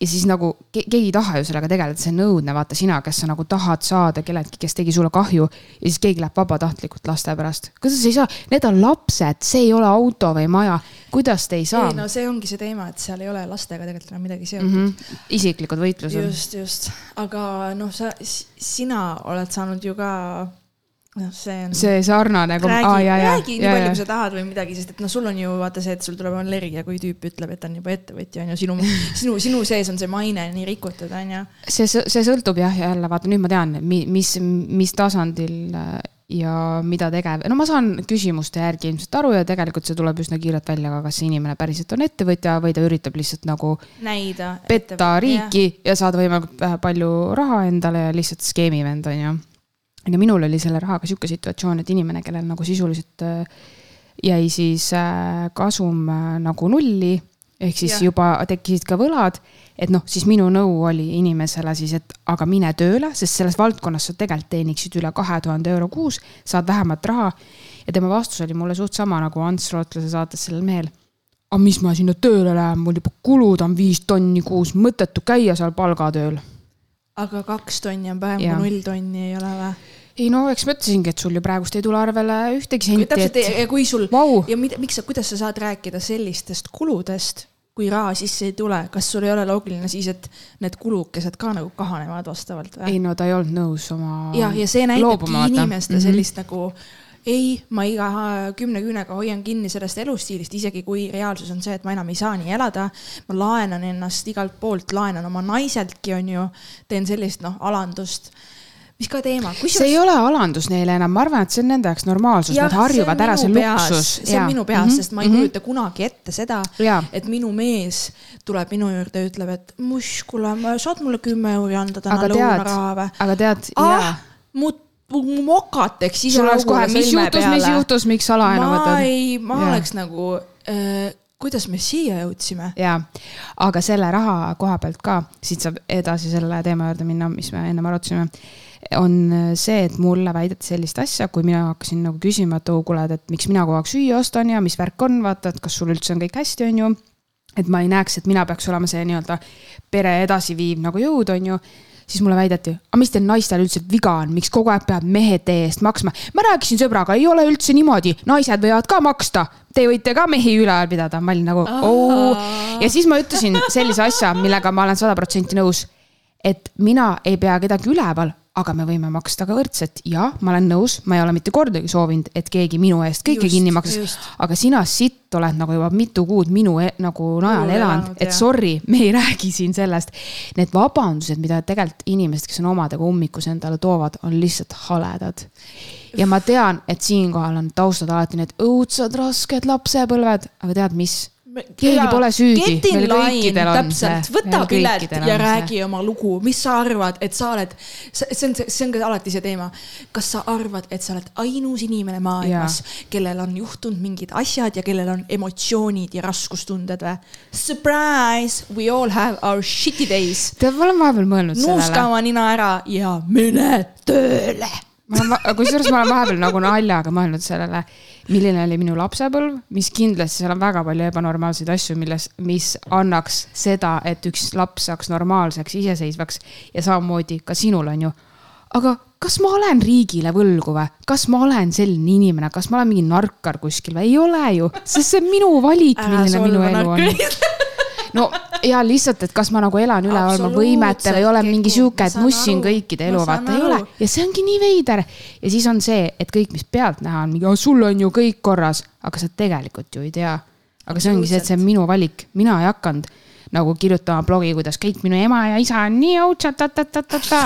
ja siis nagu ke keegi ei taha ju sellega tegeleda, see on õudne, vaata sina, kes sa nagu tahad saada kelleltki, kes tegi sulle kahju ja siis keegi läheb vabatahtlikult laste pärast. kuidas sa ei saa, need on lapsed, see ei ole auto või maja, kuidas te ei saa? ei no see ongi see teema, et seal ei ole lastega tegelikult enam midagi seotud mm. -hmm. isiklikud võitlused. just, just, aga noh, sa, sina oled saanud ju ka noh, see on. see sarnane. räägi, räägi nii palju, kui sa tahad või midagi, sest et noh, sul on ju vaata see, et sul tuleb allergia, kui tüüp ütleb, et ta on juba ettevõtja on ju, sinu, <laughs> sinu, sinu sees on see maine nii rikutud, on ju. see, see sõltub jah, jälle vaata nüüd ma tean, mis, mis tasandil äh, ja mida tegev, no ma saan küsimuste järgi ilmselt aru ja tegelikult see tuleb üsna kiirelt välja, aga kas see inimene päriselt on ettevõtja või ta üritab lihtsalt nagu. näida. petta riiki ja. ja saada võimalikult palju raha endale ja lihtsalt skeemivend on ju ja minul oli selle rahaga sihuke situatsioon, et inimene, kellel nagu sisuliselt äh, jäi siis äh, kasum äh, nagu nulli, ehk siis ja. juba tekkisid ka võlad, et noh, siis minu nõu oli inimesele siis, et aga mine tööle, sest selles valdkonnas sa tegelikult teeniksid üle kahe tuhande euro kuus, saad vähemat raha. ja tema vastus oli mulle suht sama nagu Ants Rootlase saates sellel mehel. aga mis ma sinna tööle lähen, mul juba kulud on viis tonni kuus, mõttetu käia seal palgatööl aga kaks tonni on vähem kui null tonni, ei ole või? Ei no eks ma ütlesingi, et sul ju praegust ei tule arvele ühtegi senti. täpselt et..., kui sul wow. ja mida, miks sa, kuidas sa saad rääkida sellistest kuludest, kui raha sisse ei tule, kas sul ei ole loogiline siis, et need kulukesed ka nagu kahanevad vastavalt või? ei no ta ei olnud nõus oma. jah, ja see näitabki inimeste mm -hmm. sellist nagu ei, ma iga kümne küünega hoian kinni sellest elustiilist, isegi kui reaalsus on see, et ma enam ei saa nii elada. ma laenan ennast igalt poolt, laenan oma naiseltki, on ju, teen sellist noh, alandust mis ka teema. see ei ole alandus neile enam, ma arvan, et see on nende jaoks normaalsus, nad harjuvad ära, see luksus. see on minu peas -hmm. sest ma ei mm -hmm. kujuta kunagi ette seda, et minu mees tuleb minu juurde ja ütleb, et muš, kuule, saad mulle kümme euri anda täna lõunaraha või? aga tead ah,, mu mokateks ise sul oleks kohe, mis juhtus, mis juhtus, miks salaenu võtad? ma ei, ma ja. oleks nagu äh, kuidas me siia jõudsime? jaa, aga selle raha koha pealt ka, siit saab edasi selle teema juurde minna, mis me ennem arutasime on see, et mulle väideti sellist asja, kui mina hakkasin nagu küsima, et oo, kuule, et miks mina kogu aeg süüa ostan ja mis värk on, vaata, et kas sul üldse on kõik hästi, on ju. et ma ei näeks, et mina peaks olema see nii-öelda pere edasiviiv nagu jõud, on ju siis mulle väideti, aga mis teil naistel üldse viga on, miks kogu aeg peab mehed teie eest maksma? ma rääkisin sõbraga, ei ole üldse niimoodi, naised võivad ka maksta, te võite ka mehi üleval pidada, ma olin nagu oo. ja siis ma ütlesin sellise asja, millega ma olen sada protsenti nõus. et mina ei pea kedagi üleval, aga me võime maksta ka võrdselt ja ma olen nõus, ma ei ole mitte kordagi soovinud, et keegi minu eest kõike kinni maksaks. aga sina sitt oled nagu juba mitu kuud minu e nagu najal elanud, et sorry, me ei <laughs> räägi siin sellest. Need vabandused, mida tegelikult inimesed, kes on omadega ummikus endale toovad, on lihtsalt haledad. ja ma tean, et siinkohal on taustad alati need õudsad rasked lapsepõlved, aga tead mis keegi pole süüdi, täpselt, võta pilet ja räägi oma lugu, mis sa arvad, et sa oled, see on, see on ka alati see teema. kas sa arvad, et sa oled ainus inimene maailmas, kellel on juhtunud mingid asjad ja kellel on emotsioonid ja raskustunded või? Surprise, we all have our shitty days. tead, ma olen vahepeal mõelnud sellele. nuuska oma nina ära ja mine tööle ma olen, kusjuures ma olen vahepeal nagu naljaga mõelnud sellele, milline oli minu lapsepõlv, mis kindlasti seal on väga palju ebanormaalseid asju, milles, mis annaks seda, et üks laps saaks normaalseks, iseseisvaks ja samamoodi ka sinul on ju. aga kas ma olen riigile võlgu või, kas ma olen selline inimene, kas ma olen mingi narkar kuskil või? Ei ole ju, sest see on minu valik, milline minu elu on <laughs> no ja lihtsalt, et kas ma nagu elan üle oma võimete või olen mingi sihuke, et nussin kõikide elu, vaata ei ole. ja see ongi nii veider. ja siis on see, et kõik, mis pealtnäha on mingi, sul on ju kõik korras, aga sa tegelikult ju ei tea. aga see ongi see, et see on minu valik, mina ei hakanud nagu kirjutama blogi, kuidas kõik minu ema ja isa on nii õudsad, ta-ta-ta-ta-ta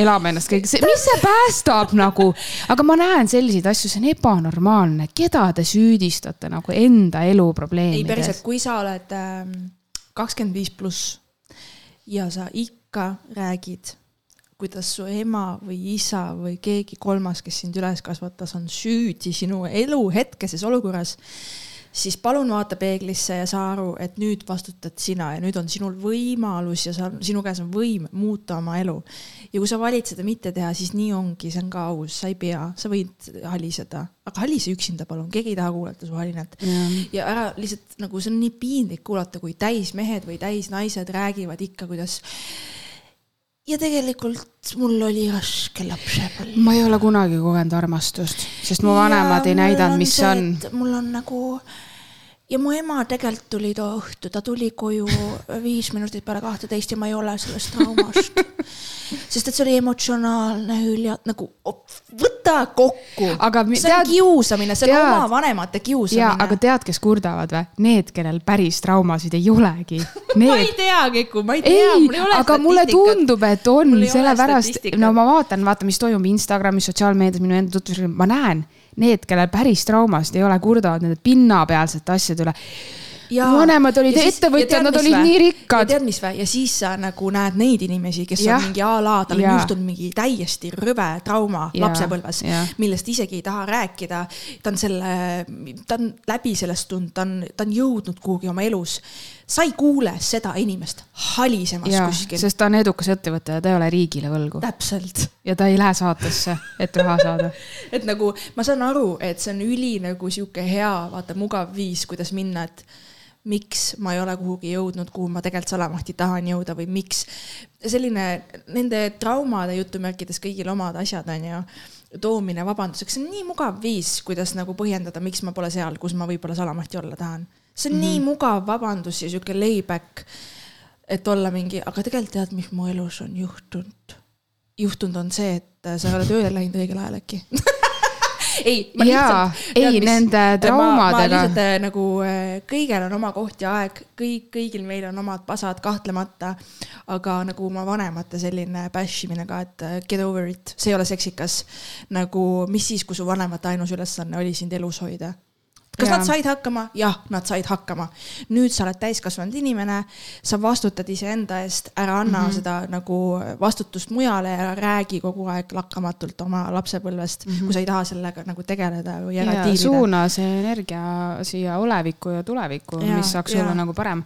elame ennast kõik, mis see päästab nagu, aga ma näen selliseid asju, see on ebanormaalne, keda te süüdistate nagu enda elu probleemides? ei päriselt, kui sa oled ähm, kakskümmend viis pluss. Ja sa ikka räägid, kuidas su ema või isa või keegi kolmas, kes sind üles kasvatas, on süüdi sinu elu hetkeses olukorras, siis palun vaata peeglisse ja saa aru, et nüüd vastutad sina ja nüüd on sinul võimalus ja sa, sinu käes on võim muuta oma elu. ja kui sa valid seda mitte teha, siis nii ongi, see on ka aus, sa ei pea, sa võid haliseda, aga halise üksinda palun, keegi ei taha kuulata su halinat ja. ja ära lihtsalt nagu see on nii piinlik kuulata, kui täismehed või täisnaised räägivad ikka, kuidas ja tegelikult mul oli raske lapsepõlv. ma ei ole kunagi kogenud armastust, sest mu vanemad ei näidanud, mis see on. mul on nagu ja mu ema tegelikult tuli too õhtu, ta tuli koju viis minutit peale kahteteist ja ma ei ole sellest traumast. sest et see oli emotsionaalne hülja, nagu võta kokku. see tead, on kiusamine, see on tead, oma vanemate kiusamine. jaa, aga tead, kes kurdavad või? Need, kellel päris traumasid ei olegi. <laughs> ma ei tea, Keku, ma ei tea. ei, aga mulle tundub, et on, sellepärast, no ma vaatan, vaata, mis toimub Instagramis, sotsiaalmeedias, minu enda tutvusrühm, ma näen need, kellel päris traumast ei ole, kurdavad nende pinnapealsete asjade üle vanemad olid ettevõtjad, nad olid vä? nii rikkad. tead, mis või, ja siis sa nagu näed neid inimesi, kes ja. on mingi a la, tal on juhtunud mingi täiesti rõve trauma ja. lapsepõlves, millest isegi ei taha rääkida. ta on selle, ta on läbi sellest tulnud, ta on, ta on jõudnud kuhugi oma elus sa ei kuule seda inimest halisemas ja, kuskil. sest ta on edukas ettevõte ja ta ei ole riigile võlgu. täpselt. ja ta ei lähe saatesse, et raha saada <laughs> et nagu ma saan aru, et see on üli nagu sihuke hea, vaata mugav viis, kuidas minna, et miks ma ei ole kuhugi jõudnud, kuhu ma tegelikult salamahti tahan jõuda või miks. selline nende traumade jutumärkides kõigil omad asjad on ju, toomine vabanduseks, see on nii mugav viis, kuidas nagu põhjendada, miks ma pole seal, kus ma võib-olla salamahti olla tahan. See on mm -hmm. nii mugav vabandus ja sihuke layback, et olla mingi, aga tegelikult tead, mis mu elus on juhtunud? juhtunud on see, et sa ei ole tööle läinud õigel ajal äkki <laughs> ei, ma lihtsalt. ei, nende traumadega. ma lihtsalt äh, nagu äh, kõigel on oma koht ja aeg, kõik, kõigil meil on omad pasad kahtlemata. aga nagu oma vanemate selline bash imine ka, et äh, get over it, see ei ole seksikas. nagu, mis siis, kui su vanemate ainus ülesanne oli sind elus hoida kas ja. nad said hakkama? jah, nad said hakkama. nüüd sa oled täiskasvanud inimene, sa vastutad iseenda eest, ära anna mm -hmm. seda nagu vastutust mujale ja räägi kogu aeg lakkamatult oma lapsepõlvest mm, -hmm. kui sa ei taha sellega nagu tegeleda või ära ja, tiirida. suuna see energia siia olevikku ja tulevikku, mis saaks ja. olla nagu parem.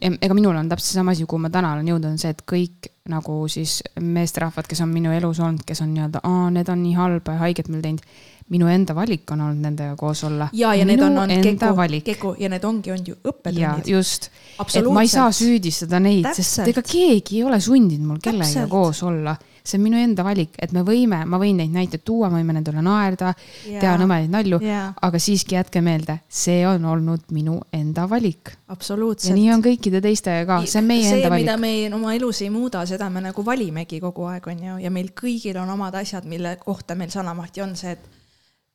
ega minul on täpselt sama asi, kuhu ma täna olen jõudnud, on see, et kõik nagu siis meesterahvad, kes on minu elus olnud, kes on nii-öelda, aa, need on nii halba ja haiget meile teinud minu enda valik on olnud nendega koos olla. ja, ja need on olnud keku, keku ja need ongi olnud ju õppetunnid. just, et ma ei saa süüdistada neid, sest ega keegi ei ole sundinud mul kellegagi koos olla see on minu enda valik, et me võime, ma võin neid näiteid tuua, me võime nendele naerda yeah., teha nõmedaid nalju aga siiski jätke meelde, see on olnud minu enda valik. absoluutselt. ja nii on kõikide teistega ka, see on meie see, enda valik. mida me oma elus ei muuda, seda me nagu valimegi kogu aeg, on ju, ja meil kõigil on omad asjad, mille kohta meil sanamahti on see, et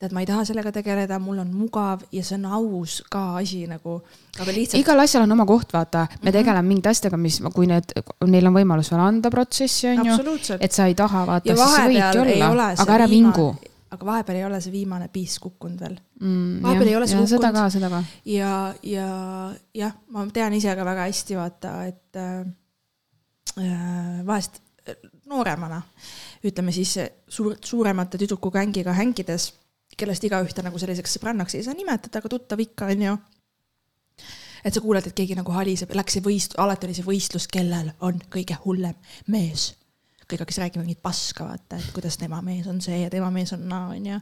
tead, ma ei taha sellega tegeleda, mul on mugav ja see on aus ka asi nagu, aga lihtsalt. igal asjal on oma koht, vaata, me mm -hmm. tegeleme mingite asjadega, mis, kui need, neil on võimalus veel anda protsessi, on ju. et sa ei taha, vaata, siis sa võidki olla, aga ära vingu aga vahepeal ei ole see viimane piis kukkunud veel mm,. vahepeal ei ole see kukkunud. seda ka, seda ka. ja, ja jah, ma tean ise ka väga hästi, vaata, et äh, äh vahest nooremana, ütleme siis suur, suuremate tüdrukugängiga hängides, kellest igaühte nagu selliseks sõbrannaks ei saa nimetada, aga tuttav ikka, onju. Et sa kuuled, et keegi nagu haliseb, läks see võist-, alati oli see võistlus, kellel on kõige hullem mees. kõik hakkasid rääkima mingit paska, vaata, et kuidas tema mees on see ja tema mees on naa, onju.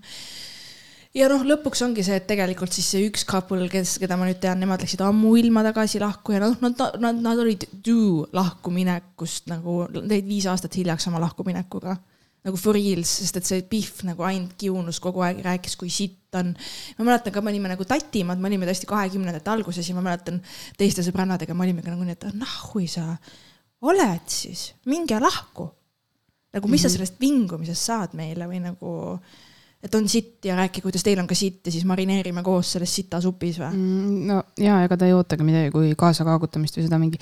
Ja noh, lõpuks ongi see, et tegelikult siis see üks couple, kes, keda ma nüüd tean, nemad läksid ammuilma tagasi lahku ja noh, nad, nad, nad olid due lahkuminekust nagu, jäid viis aastat hiljaks oma lahkuminekuga nagu for reals, sest et see Pihv nagu ainult kiunus kogu aeg, rääkis, kui sitt on. ma mäletan ka, me olime nagu tatimad, me olime tõesti kahekümnendate alguses ja ma mäletan teiste sõbrannadega, me olimegi nagu nii, et nahhui sa oled siis, minge lahku. nagu mis mm -hmm. sa mhm. sellest vingumisest saad meile või nagu et on sitt ja rääkige, kuidas teil on ka sitt ja siis marineerime koos selles sitasupis või mm,? no ja ega ta ei ootagi midagi kui kaasakaagutamist või seda mingi,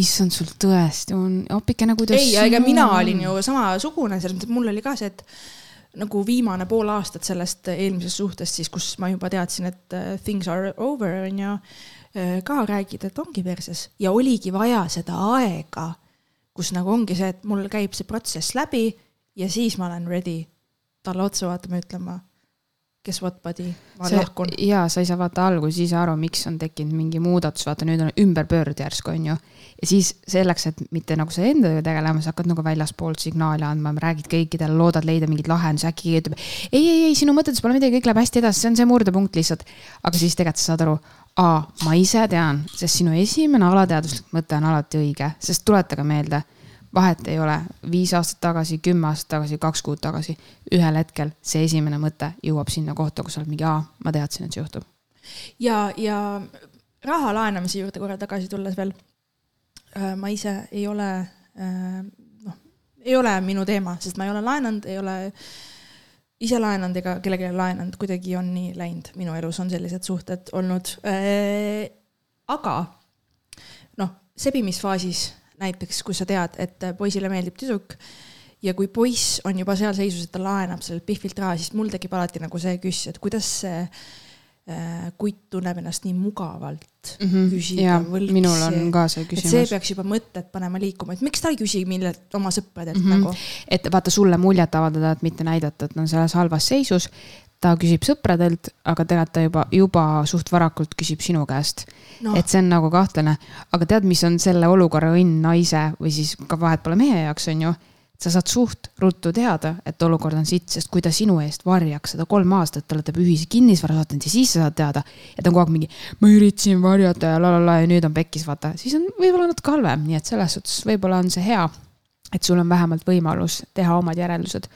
issand, sul tõesti on, appikene, kuidas. ei, ega mina olin ju samasugune, selles mõttes, et mul oli ka see, et nagu viimane pool aastat sellest eelmisest suhtest siis, kus ma juba teadsin, et uh, things are over on ju, uh, ka räägid, et ongi perses ja oligi vaja seda aega, kus nagu ongi see, et mul käib see protsess läbi ja siis ma olen ready talle otsa vaatama ja ütlema, kes what buddy, ma see, lahkun. jaa, sa ei saa vaata alguses ise aru, miks on tekkinud mingi muudatus, vaata nüüd on ümberpöörd järsku, on ju. ja siis selleks, et mitte nagu sa endaga tegelema, sa hakkad nagu väljaspoolt signaali andma, räägid kõikidele, loodad leida mingeid lahendusi, äkki keegi ütleb. ei, ei, ei, sinu mõtetes pole midagi, kõik läheb hästi edasi, see on see murdepunkt lihtsalt. aga siis tegelikult sa saad aru, aa, ma ise tean, sest sinu esimene alateaduslik mõte on alati õige, sest tuletage meelde vahet ei ole, viis aastat tagasi, kümme aastat tagasi, kaks kuud tagasi. ühel hetkel see esimene mõte jõuab sinna kohta, kus sa oled mingi, aa, ma teadsin, et see juhtub. ja, ja raha laenamise juurde korra tagasi tulles veel. Äh, ma ise ei ole, äh, noh, ei ole minu teema, sest ma ei ole laenanud, ei ole ise laenanud ega kellelegi laenanud, kuidagi on nii läinud, minu elus on sellised suhted olnud. Äh, aga noh, sebimisfaasis näiteks, kus sa tead, et poisile meeldib tüdruk ja kui poiss on juba seal seisus, et ta laenab sellelt Biffilt raha, siis mul tekib alati nagu see küss, et kuidas see äh, kutt tunneb ennast nii mugavalt mm -hmm. küsida võlksi. minul on ka see küsimus. see peaks juba mõtted panema liikuma, et miks ta ei küsi millelt oma sõpradelt mm -hmm. nagu. et vaata sulle muljet avaldada, et mitte näidata, et on selles halvas seisus ta küsib sõpradelt, aga tegelikult ta juba, juba suht varakult küsib sinu käest. No.. et see on nagu kahtlane, aga tead, mis on selle olukorra õnn naise või siis ka vahet pole mehe jaoks, on ju. sa saad suht ruttu teada, et olukord on sitt, sest kui ta sinu eest varjaks seda kolm aastat, te olete ühise kinnisvara saatnud ja siis sa saad teada, et on kogu aeg mingi, ma üritasin varjata ja la la la ja nüüd on pekkis, vaata, siis on võib-olla natuke halvem, nii et selles suhtes võib-olla on see hea, et sul on vähemalt võimalus teha omad järeldused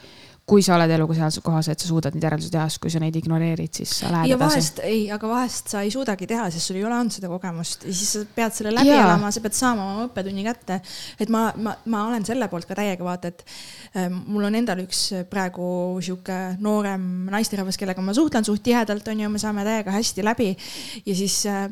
kui sa oled eluga sealses kohas, et sa suudad neid järeldusi teha, sest kui sa neid ignoreerid, siis sa lähed ja edasi. vahest ei, aga vahest sa ei suudagi teha, sest sul ei ole olnud seda kogemust ja siis sa pead selle läbi ja. elama, sa pead saama oma õppetunni kätte. et ma, ma, ma olen selle poolt ka täiega vaata, et äh, mul on endal üks praegu sihuke noorem naisterahvas, kellega ma suhtlen suht tihedalt, on ju, me saame täiega hästi läbi ja siis äh,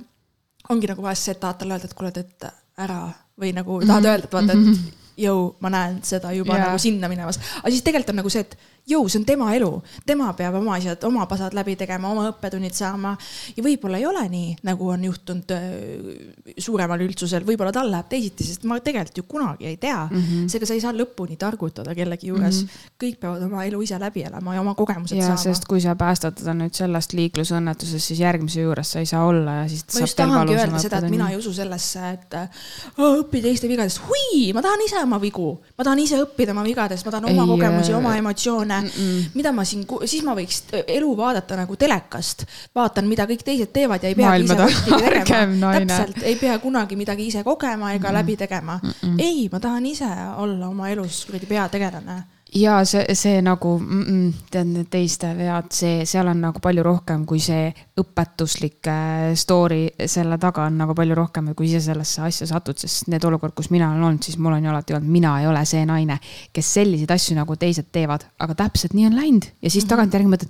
ongi nagu vahest see, et tahad talle öelda, et kuule, et ära või nagu tahad mhm. öelda, et vaata, et mhm jõu, ma näen seda juba yeah. nagu sinna minemas. aga siis tegelikult on nagu see, et jõu, see on tema elu, tema peab oma asjad, oma pasad läbi tegema, oma õppetunnid saama. ja võib-olla ei ole nii, nagu on juhtunud äh, suuremal üldsusel, võib-olla tal läheb teisiti, sest ma tegelikult ju kunagi ei tea mm. -hmm. seega sa ei saa lõpuni targutada kellegi juures mm. -hmm. kõik peavad oma elu ise läbi elama ja oma kogemused ja, saama. sest kui sa päästad teda nüüd sellest liiklusõnnetusest, siis järgmise juures sa ei saa olla ja siis. ma just tahangi öelda seda, et mina ei usu sellesse, et õpi teiste vigadest, hui, ma tahan ise oma vigu, ma tahan ise õppida oma vigadest, ma tahan oma ei, kogemusi, oma emotsioone mm, -mm. mida ma siin, siis ma võiks elu vaadata nagu telekast, vaatan, mida kõik teised teevad ja ei pea ise võttigi tegema. täpselt, ei pea kunagi midagi ise kogema ega mm -mm. läbi tegema mm. -mm. ei, ma tahan ise olla oma elus kuradi peategelane ja see, see nagu mm, -mm, tead need teiste vead, see, seal on nagu palju rohkem kui see õpetuslik story, selle taga on nagu palju rohkem, kui ise sellesse asja satud, sest need olukorrad, kus mina olen olnud, siis mul on ju alati olnud, mina ei ole see naine, kes selliseid asju nagu teised teevad, aga täpselt nii on läinud ja siis -hmm. tagantjärgi mõtled,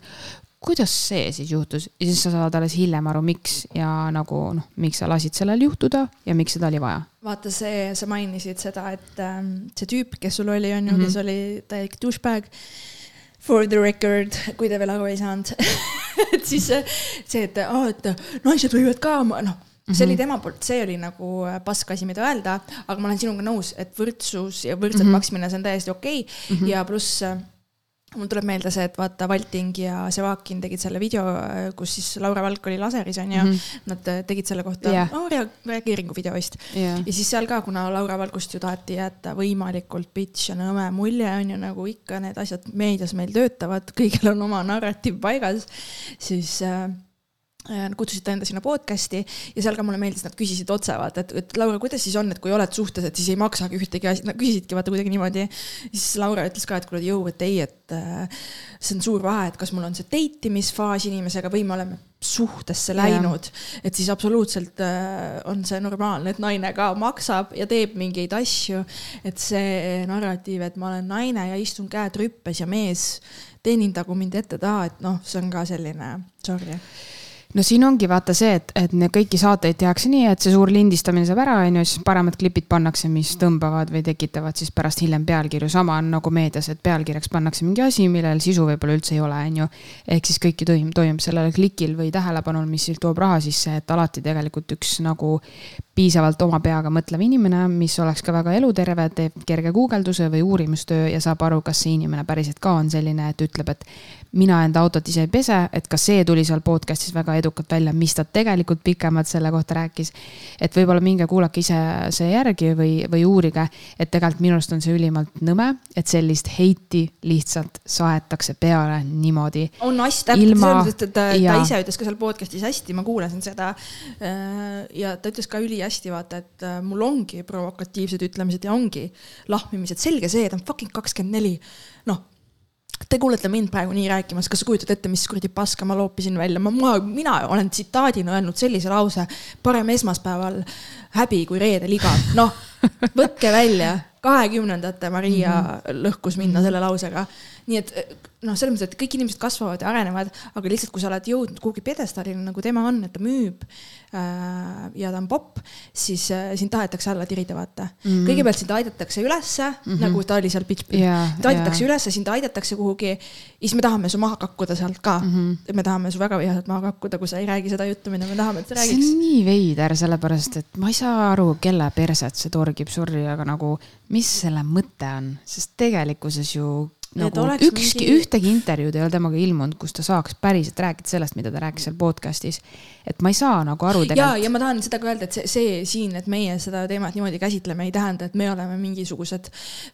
kuidas see siis juhtus ja siis sa saad alles hiljem aru, miks ja nagu noh, miks sa lasid sellel juhtuda ja miks seda oli vaja. vaata see, sa mainisid seda, et ähm, see tüüp, kes sul oli, on ju mm, -hmm. kes oli täielik douchebag For the record, kui te veel aru ei saanud <laughs> et siis see, et aa, et naised võivad ka, noh see oli mhm. tema poolt, see oli nagu pask asi, mida öelda, aga ma olen sinuga nõus, et võrdsus ja võrdselt mm -hmm. maksmine, see on täiesti okei okay. mm -hmm. ja pluss mul tuleb meelde see, et vaata, Valting ja Sevakin tegid selle video, kus siis Laura Valk oli laseris, onju mm. -hmm. Nad äh, tegid selle kohta yeah. rea reageeringu video vist yeah.. ja siis seal ka, kuna Laura Valgust ju taheti jätta võimalikult bitch ja nõme mulje, on ju, nagu ikka need asjad meedias meil töötavad, kõigil on oma narratiiv paigas, siis äh, Äh, kutsusid ta enda sinna podcast'i ja seal ka mulle meeldis, nad küsisid otse vaata, et, et Laura, kuidas siis on, et kui oled suhtes, et siis ei maksagi ühtegi asja, nad küsisidki vaata kuidagi niimoodi. siis Laura ütles ka, et kuule jõu, et ei, et äh, see on suur vahe, et kas mul on see date imisfaas inimesega või me oleme suhtesse läinud, et siis absoluutselt äh, on see normaalne, et naine ka maksab ja teeb mingeid asju. et see narratiiv, et ma olen naine ja istun käed rüppes ja mees teenindagu mind ette-taha, et noh, see on ka selline, sorry no siin ongi vaata see, et, et kõiki saateid tehakse nii, et see suur lindistamine saab ära, on ju, siis paremad klipid pannakse, mis tõmbavad või tekitavad siis pärast hiljem pealkirju. sama on nagu meedias, et pealkirjaks pannakse mingi asi, millel sisu võib-olla üldse ei ole, on ju. ehk siis kõik ju toimub, toimub sellel klikil või tähelepanul, mis toob raha sisse, et alati tegelikult üks nagu piisavalt oma peaga mõtlev inimene, mis oleks ka väga eluterve, teeb kerge guugelduse või uurimustöö ja saab aru, kas see inimene päriselt ka on selline, et ütleb, et mina enda autot ise ei pese, et ka see tuli seal podcast'is väga edukalt välja, mis ta tegelikult pikemalt selle kohta rääkis. et võib-olla minge kuulake ise see järgi või, või uurige, et tegelikult minu arust on see ülimalt nõme, et sellist heiti lihtsalt saetakse peale niimoodi. on hästi täpselt ilma... selles mõttes, et ta, ja... ta ise ütles ka seal podcast'is hästi, ma kuulasin seda. Äh, ja ta ütles ka ülihästi, vaata, et äh, mul ongi provokatiivsed ütlemised ja ongi lahmimised, selge see, ta on fucking kakskümmend neli. noh Te kuulete mind praegu nii rääkimas, kas sa kujutad ette, mis kuradi paska ma loopisin välja, ma, ma, mina olen tsitaadina öelnud sellise lause, parem esmaspäeval häbi kui reedel igav, noh, võtke välja, kahekümnendate Maria mm -hmm. lõhkus minna selle lausega. Nii et noh, selles mõttes, et kõik inimesed kasvavad ja arenevad, aga lihtsalt, kui sa oled jõudnud kuhugi pjedestaalile, nagu tema on, et ta müüb äh, ja ta on popp, siis äh, sind tahetakse alla tirida, vaata mm. -hmm. kõigepealt sind aidatakse ülesse mm, -hmm. nagu ta oli seal pitch yeah,, sind aidatakse yeah. ülesse, sind aidatakse kuhugi siis me tahame su maha kakkuda sealt ka mm. -hmm. me tahame su väga vihaselt maha kakkuda, kui sa ei räägi seda juttu, mida me tahame, et sa räägiks. see on nii veider, sellepärast et ma ei saa aru, kelle perset see torgib, sorry, aga nagu mis selle mõte on, sest tegelikkuses ju nagu ükski mingi..., ühtegi intervjuud ei ole temaga ilmunud, kus ta saaks päriselt rääkida sellest, mida ta rääkis seal podcast'is. et ma ei saa nagu aru tegelikult. ja, ja ma tahan seda ka öelda, et see, see siin, et meie seda teemat niimoodi käsitleme, ei tähenda, et me oleme mingisugused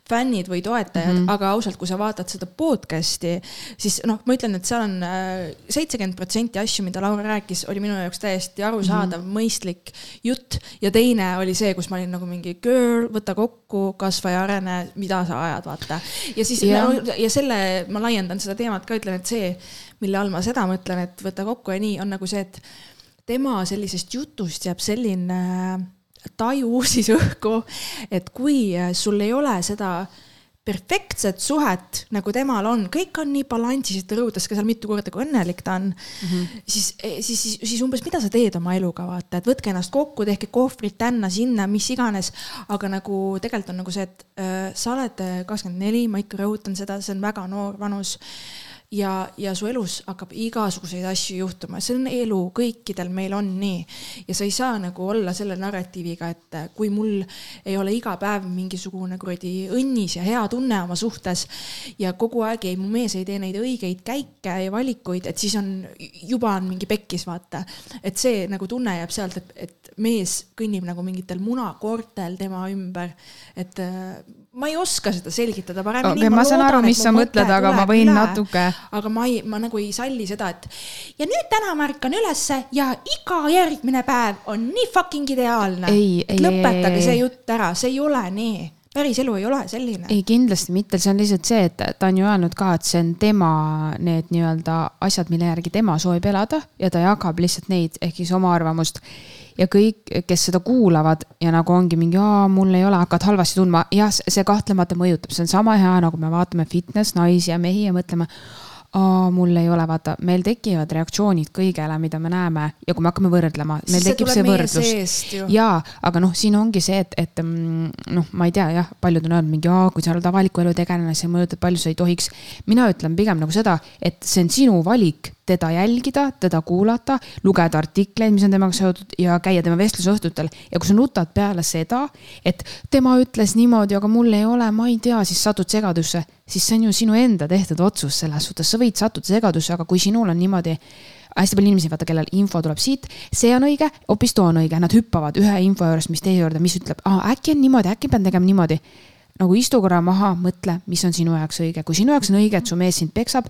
fännid või toetajad mm, -hmm. aga ausalt, kui sa vaatad seda podcast'i, siis noh, ma ütlen, et seal on äh, seitsekümmend protsenti asju, mida Laura rääkis, oli minu jaoks täiesti arusaadav mm, -hmm. mõistlik jutt ja teine oli see, kus ma olin nagu mingi girl, võta kokku, kasva ja arene, mida sa ajad, vaata. ja siis ja. Ja selle, ma laiendan seda teemat ka, ütlen, et see, mille all ma seda mõtlen, et võta kokku ja nii, on nagu see, et tema sellisest jutust jääb selline taju <laughs> siis õhku, et kui sul ei ole seda perfektset suhet, nagu temal on, kõik on nii balansis, ta rõhutas ka seal mitu korda, kui õnnelik ta on mm. -hmm. siis, siis, siis, siis umbes, mida sa teed oma eluga, vaata, et võtke ennast kokku, tehke kohvrid tänna-sinna, mis iganes. aga nagu tegelikult on nagu see, et äh, sa oled kakskümmend neli, ma ikka rõhutan seda, see on väga noor vanus ja, ja su elus hakkab igasuguseid asju juhtuma, see on elu, kõikidel meil on nii. ja sa ei saa nagu olla selle narratiiviga, et kui mul ei ole iga päev mingisugune kuradi õnnis ja hea tunne oma suhtes ja kogu aeg ei, mu mees ei tee neid õigeid käike ja valikuid, et siis on, juba on mingi pekkis, vaata. et see nagu tunne jääb sealt, et, et mees kõnnib nagu mingitel munakoortel tema ümber, et ma ei oska seda selgitada paremini okay,. ma saan loodan, aru, mis sa mõtled, aga ma võin üle, natuke. aga ma ei, ma nagu ei salli seda, et ja nüüd täna ma ärkan ülesse ja iga järgmine päev on nii fucking ideaalne. lõpetage see jutt ära, see ei ole nii päris elu ei ole selline. ei, kindlasti mitte, see on lihtsalt see, et ta on ju öelnud ka, et see on tema need nii-öelda asjad, mille järgi tema soovib elada ja ta jagab lihtsalt neid ehk siis oma arvamust ja kõik, kes seda kuulavad ja nagu ongi mingi, aa, mul ei ole, hakkad halvasti tundma, jah, see kahtlemata mõjutab, see on sama hea, nagu me vaatame fitness naisi ja mehi ja mõtleme aa, mul ei ole, vaata, meil tekivad reaktsioonid kõigele, mida me näeme ja kui me hakkame võrdlema, meil tekib see võrdlus. jaa, aga noh, siin ongi see, et, et mm, noh, ma ei tea jah, paljud on öelnud mingi, kui sa oled avaliku elu tegelane, see mõjutab palju, sa ei tohiks. mina ütlen pigem nagu seda, et see on sinu valik teda jälgida, teda kuulata, lugeda artikleid, mis on temaga seotud ja käia tema vestlusõhtutel. ja kui sa nutad peale seda, et tema ütles niimoodi, aga mul ei ole, ma ei tea, siis satud segadusse siis see on ju sinu enda tehtud otsus selles suhtes, sa võid sattuda segadusse, aga kui sinul on niimoodi hästi palju inimesi, vaata, kellel info tuleb siit, see on õige, hoopis too on õige, nad hüppavad ühe info juurest, mis teise juurde, mis ütleb, äkki on niimoodi, äkki pean tegema niimoodi. nagu istu korra maha, mõtle, mis on sinu jaoks õige, kui sinu jaoks on õige, et su mees sind peksab,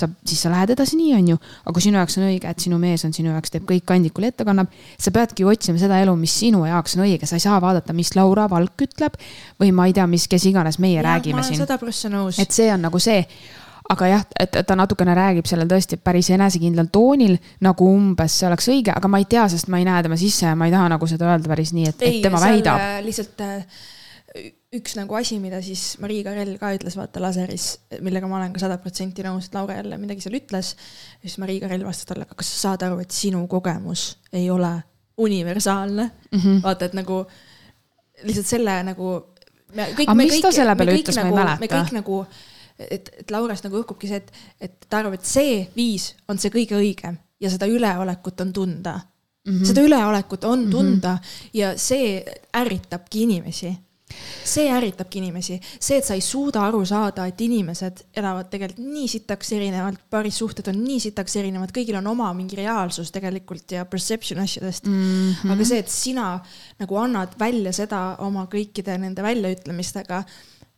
sa, siis sa lähed edasi nii, on ju. aga kui sinu jaoks on õige, et sinu mees on sinu jaoks, teeb kõik kandikul ette kannab, sa peadki otsima seda elu, mis sinu jaoks on õige, sa ei saa vaadata, mis Laura Valk ütleb või ma ei tea, mis, kes iganes meie ja, räägime siin. sada prossa nõus. et see on nagu see aga jah, et ta natukene räägib sellel tõesti päris enesekindlal toonil, nagu umbes see oleks õige, aga ma ei tea, sest ma ei näe tema sisse ja ma ei taha nagu seda öelda päris nii, et, et tema väidab. lihtsalt äh, üks nagu asi, mida siis Marii Karell ka ütles, vaata laseris, millega ma olen ka sada protsenti nõus, et Laura jälle midagi seal ütles. siis Marii Karell vastas talle, aga kas sa saad aru, et sinu kogemus ei ole universaalne mm. -hmm. vaata, et nagu lihtsalt selle nagu. aga mis kõik, ta selle peale ütles nagu,, ma ei mäleta. me kõik nagu, et, et Laurast nagu õhkubki see, et, et ta arvab, et see viis on see kõige õigem ja seda üleolekut on tunda Mm -hmm. seda üleolekut on mhm. tunda mm -hmm. ja see ärritabki inimesi see ärritabki inimesi, see, et sa ei suuda aru saada, et inimesed elavad tegelikult nii sitaks erinevalt, parissuhted on nii sitaks erinevad, kõigil on oma mingi reaalsus tegelikult ja perception asjadest mm. -hmm. aga see, et sina nagu annad välja seda oma kõikide nende väljaütlemistega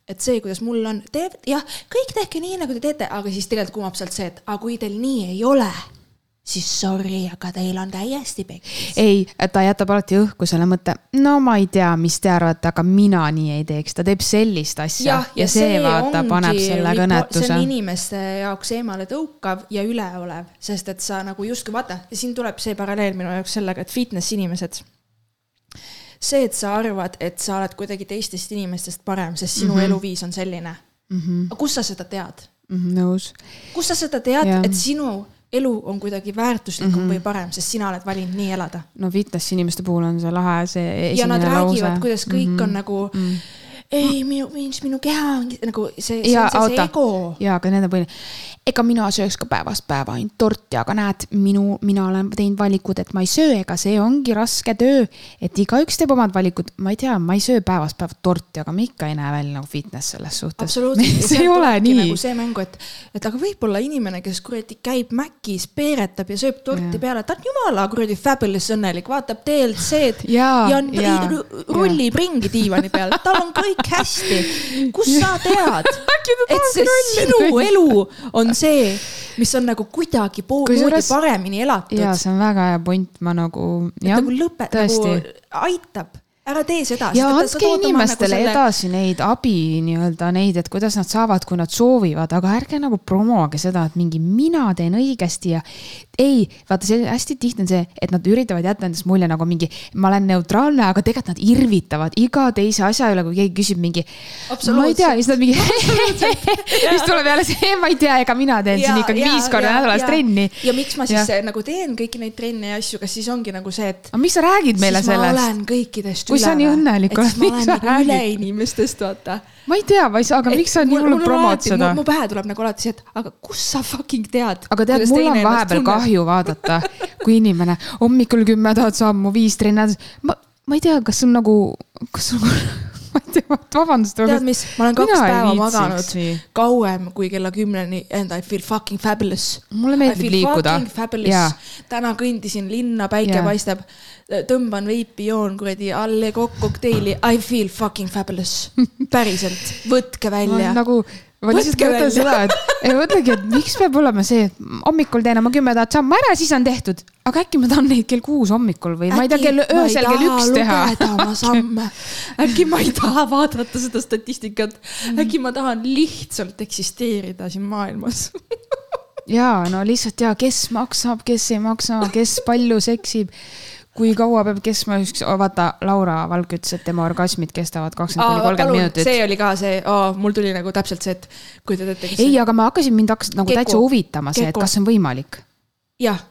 et see, kuidas mul on, teeb jah, kõik tehke nii, nagu te teete, aga siis tegelikult kumab sealt see, et aga kui teil nii ei ole siis sorry, aga teil on täiesti pekkis. ei, ta jätab alati õhku selle mõtte, no ma ei tea, mis te arvate, aga mina nii ei teeks, ta teeb sellist asja ja, ja, ja see, see vaata, paneb selle kõnetuse. see on inimeste jaoks eemale tõukav ja üleolev, sest et sa nagu justkui vaata, siin tuleb see paralleel minu jaoks sellega, et fitness inimesed see, et sa arvad, et sa oled kuidagi teistest inimestest parem, sest sinu mm -hmm. eluviis on selline mm. -hmm. kust sa seda tead mm? -hmm, nõus. kust sa seda tead, et sinu elu on kuidagi väärtuslikum mm -hmm. või parem, sest sina oled valinud nii elada. no fitness inimeste puhul on see lahe, see ja nad räägivad, kuidas kõik mm -hmm. on nagu mm -hmm ei, minu, minu keha on nagu see, see on see, see ego. ja, aga nende põhiline, ega mina sööks ka päevast päeva ainult torti, aga näed, minu, mina olen teinud valikud, et ma ei söö, ega see ongi raske töö. et igaüks teeb omad valikud, ma ei tea, ma ei söö päevast päeva torti, aga ma ikka ei näe välja nagu fitness selles suhtes. <laughs> see ei ole nii. nagu see mängu, et, et aga võib-olla inimene, kes kuradi käib Macis, peeretab ja sööb torti ja. peale, ta on jumala kuradi fabulous õnnelik, vaatab DLC-d ja, ja, ja rullib ja. ringi diivani peal, tal on kõik hästi. kust sa <laughs> tead, et see sinu elu on see, mis on nagu kuidagi poolmoodi paremini elatud. ja see on väga hea point, ma nagu. nagu lõpe, nagu aitab ära tee seda. ja andke inimestele nagu selle... edasi neid abi nii-öelda neid, et kuidas nad saavad, kui nad soovivad, aga ärge nagu promoge seda, et mingi mina teen õigesti ja ei, vaata, see hästi tihti on see, et nad üritavad jätta endast mulje nagu mingi, ma olen neutraalne, aga tegelikult nad irvitavad iga teise asja üle, kui keegi küsib mingi. ma ei tea, siis nad mingi <laughs> siis tuleb jälle see, ma ei tea, ega mina teen ja, siin ikkagi ja, viis korda nädalas trenni. ja miks ma siis ja. nagu teen kõiki neid trenne ja asju, kas siis ongi nagu see, et. aga miks sa räägid meile sellest? ma olen kõikidest kui sa nii õnnelik oled, miks sa räägid? üle inimestest, vaata. ma ei tea, ma ei saa, aga et miks sa nii hullult promod seda? mu pähe tuleb nagu alati see, et aga kust sa fucking tead? aga tead, mul on vahepeal kahju vaadata, kui inimene hommikul kümme tuhat sammu, viis trenni, ma, ma ei tea, kas sul nagu, kas sul vabandust. tead mis, ma olen kaks päeva maganud kauem kui kella kümneni and I feel fucking fabulous. mulle meeldib liikuda. täna kõndisin linna, päike ja. paistab tõmban veipi, joon kuradi alle kokteili, I feel fucking fabulous. <laughs> päriselt, võtke välja. nagu, ma lihtsalt mõtlen seda, et ei mõtlegi, et miks peab olema see, et hommikul teen oma kümme tuhat sammu ära, siis on tehtud. aga äkki ma tahan neid kell kuus hommikul või äkki ma ei tea, kell öösel kell üks teha. oma <laughs> samme, äkki ma ei taha vaadata seda statistikat, äkki ma tahan lihtsalt eksisteerida siin maailmas. <laughs> Ja no lihtsalt ja, kes maksab, kes ei maksa, kes palju seksib kui kaua peab kestma üks, vaata, Laura Valk ütles, et tema orgasmid kestavad kakskümmend kuni kolmkümmend minutit. see oli ka see oh,, mul tuli nagu täpselt see, et kujutad ette. ei, aga ma hakkasin, mind hakkas nagu Keku. täitsa huvitama see, et kas see on võimalik. jah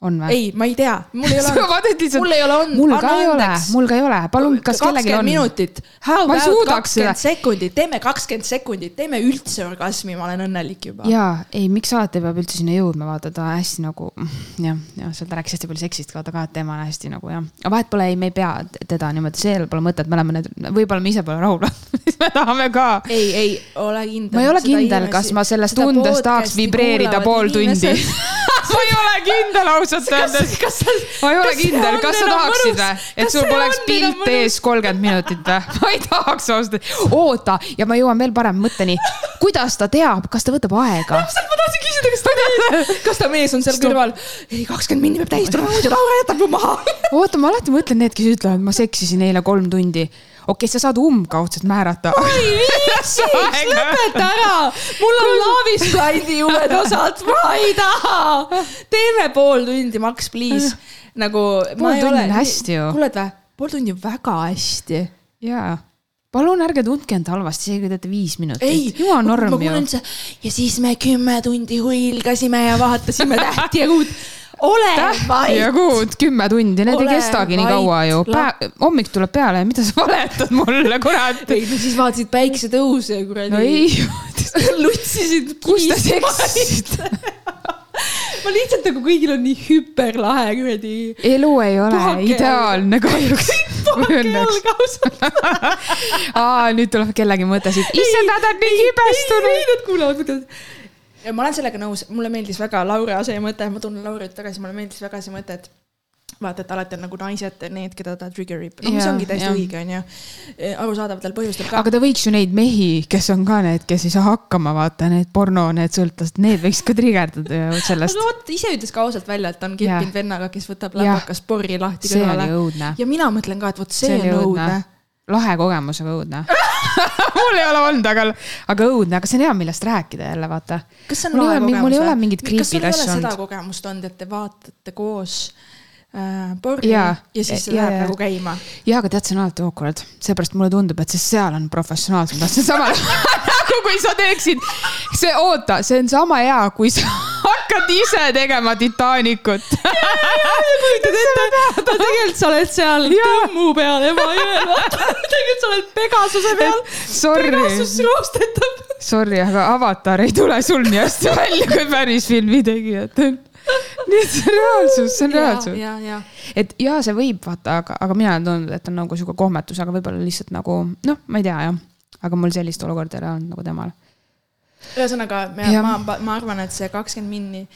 on või? ei, ma ei tea, mul ei ole <laughs> olnud mul ei ole olnud. mul ka ei ole, mul ka ei ole, palun, kas kellelgi on? minutit. ma ei suudaks seda. sekundit, teeme kakskümmend sekundit, teeme üldse orgasmi, ma olen õnnelik juba. ja, ei, miks alati peab üldse sinna jõudma, vaata ta hästi nagu jah, jah, seal ta rääkis hästi palju seksist, vaata ka, et teema on hästi nagu jah. aga vahet pole, ei, me ei pea teda niimoodi, seal pole mõtet, me oleme need, võib-olla me ise pole rahul <laughs> siis me tahame ka. ei, ei ole kindel. ma ei ole kindel, kas ma selles tundes tahaks vibreerida pool tundi <laughs> ma ei ole kindel ausalt öeldes. ma ei ole kindel, kas sa tahaksid või, et sul poleks pilt ees kolmkümmend minutit või? <laughs> ma ei tahaks ausalt öeldes. oota, ja ma jõuan veel parema mõtteni. kuidas ta teab, kas ta võtab aega? täpselt, ma tahtsin küsida, kas ta mees, <laughs> kas ta mees on seal kõrval. ei, kakskümmend minni peab täis tulema, muidu Laura jätab mu maha. oota, ma alati mõtlen need, kes ütlevad, ma seksisin eile kolm tundi okei okay,, sa saad umbkaudselt määrata. ei viitsiks, <laughs> lõpeta ära. mul on Lavisplandi uued osad, ma ei taha. teeme pool tundi, Max, please. nagu. pool tundi on hästi ju. kuuled või? pool tundi on väga hästi. jaa palun ärge tundke end halvasti, isegi kui teete viis minutit. jumala norm ju. ja siis me kümme tundi huilgasime ja vaatasime Tähti ja Kuud ole vait. ja kuud, kümme tundi, need ole ei kestagi vait. nii kaua ju. hommik tuleb peale, mida sa valetad mulle, kurat. ei, no siis vaatasid päiksetõuse kuradi. no ei <laughs> lutsisid. kus te seksisid <laughs> ma lihtsalt nagu kõigil on nii hüperlahe kuradi. elu ei ole Pahake. ideaalne kahjuks. <laughs> aa, nüüd tuleb kellegi mõte siit. issand, nad on nii kibestunud. ei, nad kuulavad, mõtlevad ja ma olen sellega nõus, mulle meeldis väga Laura see mõte, ma tunnen Laurit tagasi, mulle meeldis väga see mõte, et vaata, et alati on nagu naised need, keda ta trigger ib, no mis ongi täiesti õige, onju. E, arusaadavatel põhjustel ka. aga ta võiks ju neid mehi, kes on ka need, kes ei saa hakkama, vaata need porno, need sõltlased, need võiks ka trigerdada ju <laughs> sellest. aga vot, ise ütles ka ausalt välja, et ta on kippinud vennaga, kes võtab läpakas porri lahti kõrvale. ja mina mõtlen ka, et vot see, see on õudne lahe kogemus, aga õudne <laughs> mul ei ole olnud, aga, aga õudne, aga see on hea, millest rääkida jälle, vaata. kas see on lahe kogemus? mul ei ole mingit creepy'd asju olnud. seda kogemust olnud, et te vaatate koos äh, porri ja, ja siis see läheb nagu käima? jaa, aga tead, see on alati awkward, seepärast mulle tundub, et see seal on professionaalsem, see on sama nagu <laughs> kui sa teeksid, see, oota, see on sama hea, kui sa <laughs> hakkad ise tegema Titanicut. <laughs> kujutad ette, tegelikult sa oled seal tõmmu peal Emajõel, tegelikult sa oled Pegasuse peal. Pegasus roostetab. Sorry, aga Avatar ei tule sul nii hästi välja kui päris filmitegijad nii et see on reaalsus, see on reaalsus. et ja see võib vaata, aga, aga mina olen tundnud, et on nagu sihuke kohmetus, aga võib-olla lihtsalt nagu noh, ma ei tea jah. Aga mul sellist olukorda ei ole olnud nagu temal ühesõnaga, ma, ma arvan, et see kakskümmend minni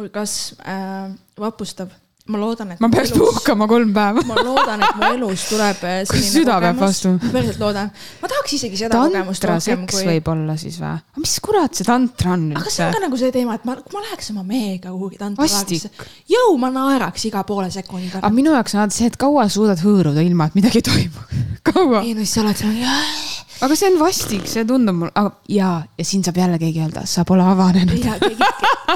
orgasm äh, vapustab ma loodan, et. ma peaks elus, puhkama kolm päeva ma loodan, et mu elus tuleb äh, selline kas süda peab vastu? ma päriselt loodan. ma tahaks isegi seda tantra kogemust rohkem kui. võib-olla siis või? aga mis kurat see tantra on üldse? aga see on ka nagu see teema, et ma, kui ma läheks oma mehega kuhugi tantralaagisse. jõu, ma naeraks iga poole sekundi aga minu jaoks on alati see, et kaua suudad hõõruda ilma, et midagi toimub <laughs> kaua? ei no siis sa oled seal aga see on vastik, see tundub mul, aga ja, ja siin saab jälle keegi öelda, sa pole avanenud.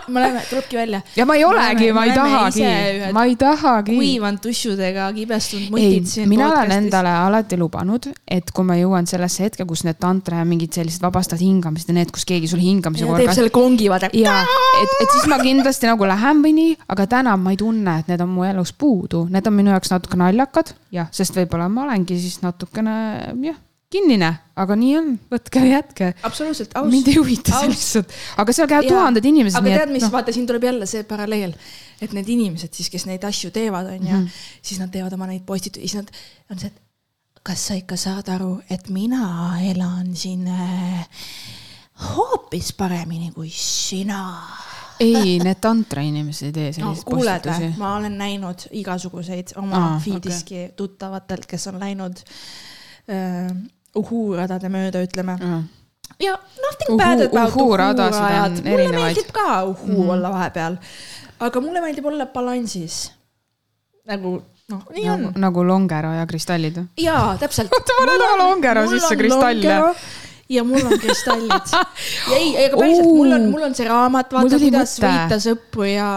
me oleme, tulebki välja. ja ma ei olegi, ma ei tahagi, ma ei tahagi. kuivanud tussudega kibestunud mutid siin. mina olen endale alati lubanud, et kui ma jõuan sellesse hetke, kus need tantra ja mingid sellised vabastavad hingamised ja need, kus keegi sul hingamise korra. teeb selle kongi vaata. ja, et, et siis ma kindlasti nagu lähen või nii, aga täna ma ei tunne, et need on mu elus puudu, need on minu jaoks natuke naljakad, jah, sest võib-olla ma olengi siis natukene jah kinnine, aga nii on, võtke jätke. absoluutselt, aus. mind ei huvita see lihtsalt, aga seal käivad tuhanded inimesed. aga tead, mis no., vaata, siin tuleb jälle see paralleel, et need inimesed siis, kes neid asju teevad, on ju, mhm. siis nad teevad oma neid postitusi, siis nad on see, et kas sa ikka saad aru, et mina elan siin äh, hoopis paremini kui sina ei, need tantra inimesed ei tee selliseid no, postitusi. ma olen näinud igasuguseid oma ah, feed'iski okay. tuttavatelt, kes on läinud äh, uhuradade mööda, ütleme mm. -hmm ja nothing bad about uhurajad, mulle meeldib ka uhuu mm -hmm. olla vahepeal. aga mulle meeldib olla balansis. nagu noh, nii on. nagu Longero ja kristallid jaa, täpselt. <laughs> oota, ma olen oma Longero sisse kristalle. ja mul on kristallid. <laughs> ei, aga päriselt uh, mul on, mul on see raamat, vaata kuidas mõte. võita sõpru ja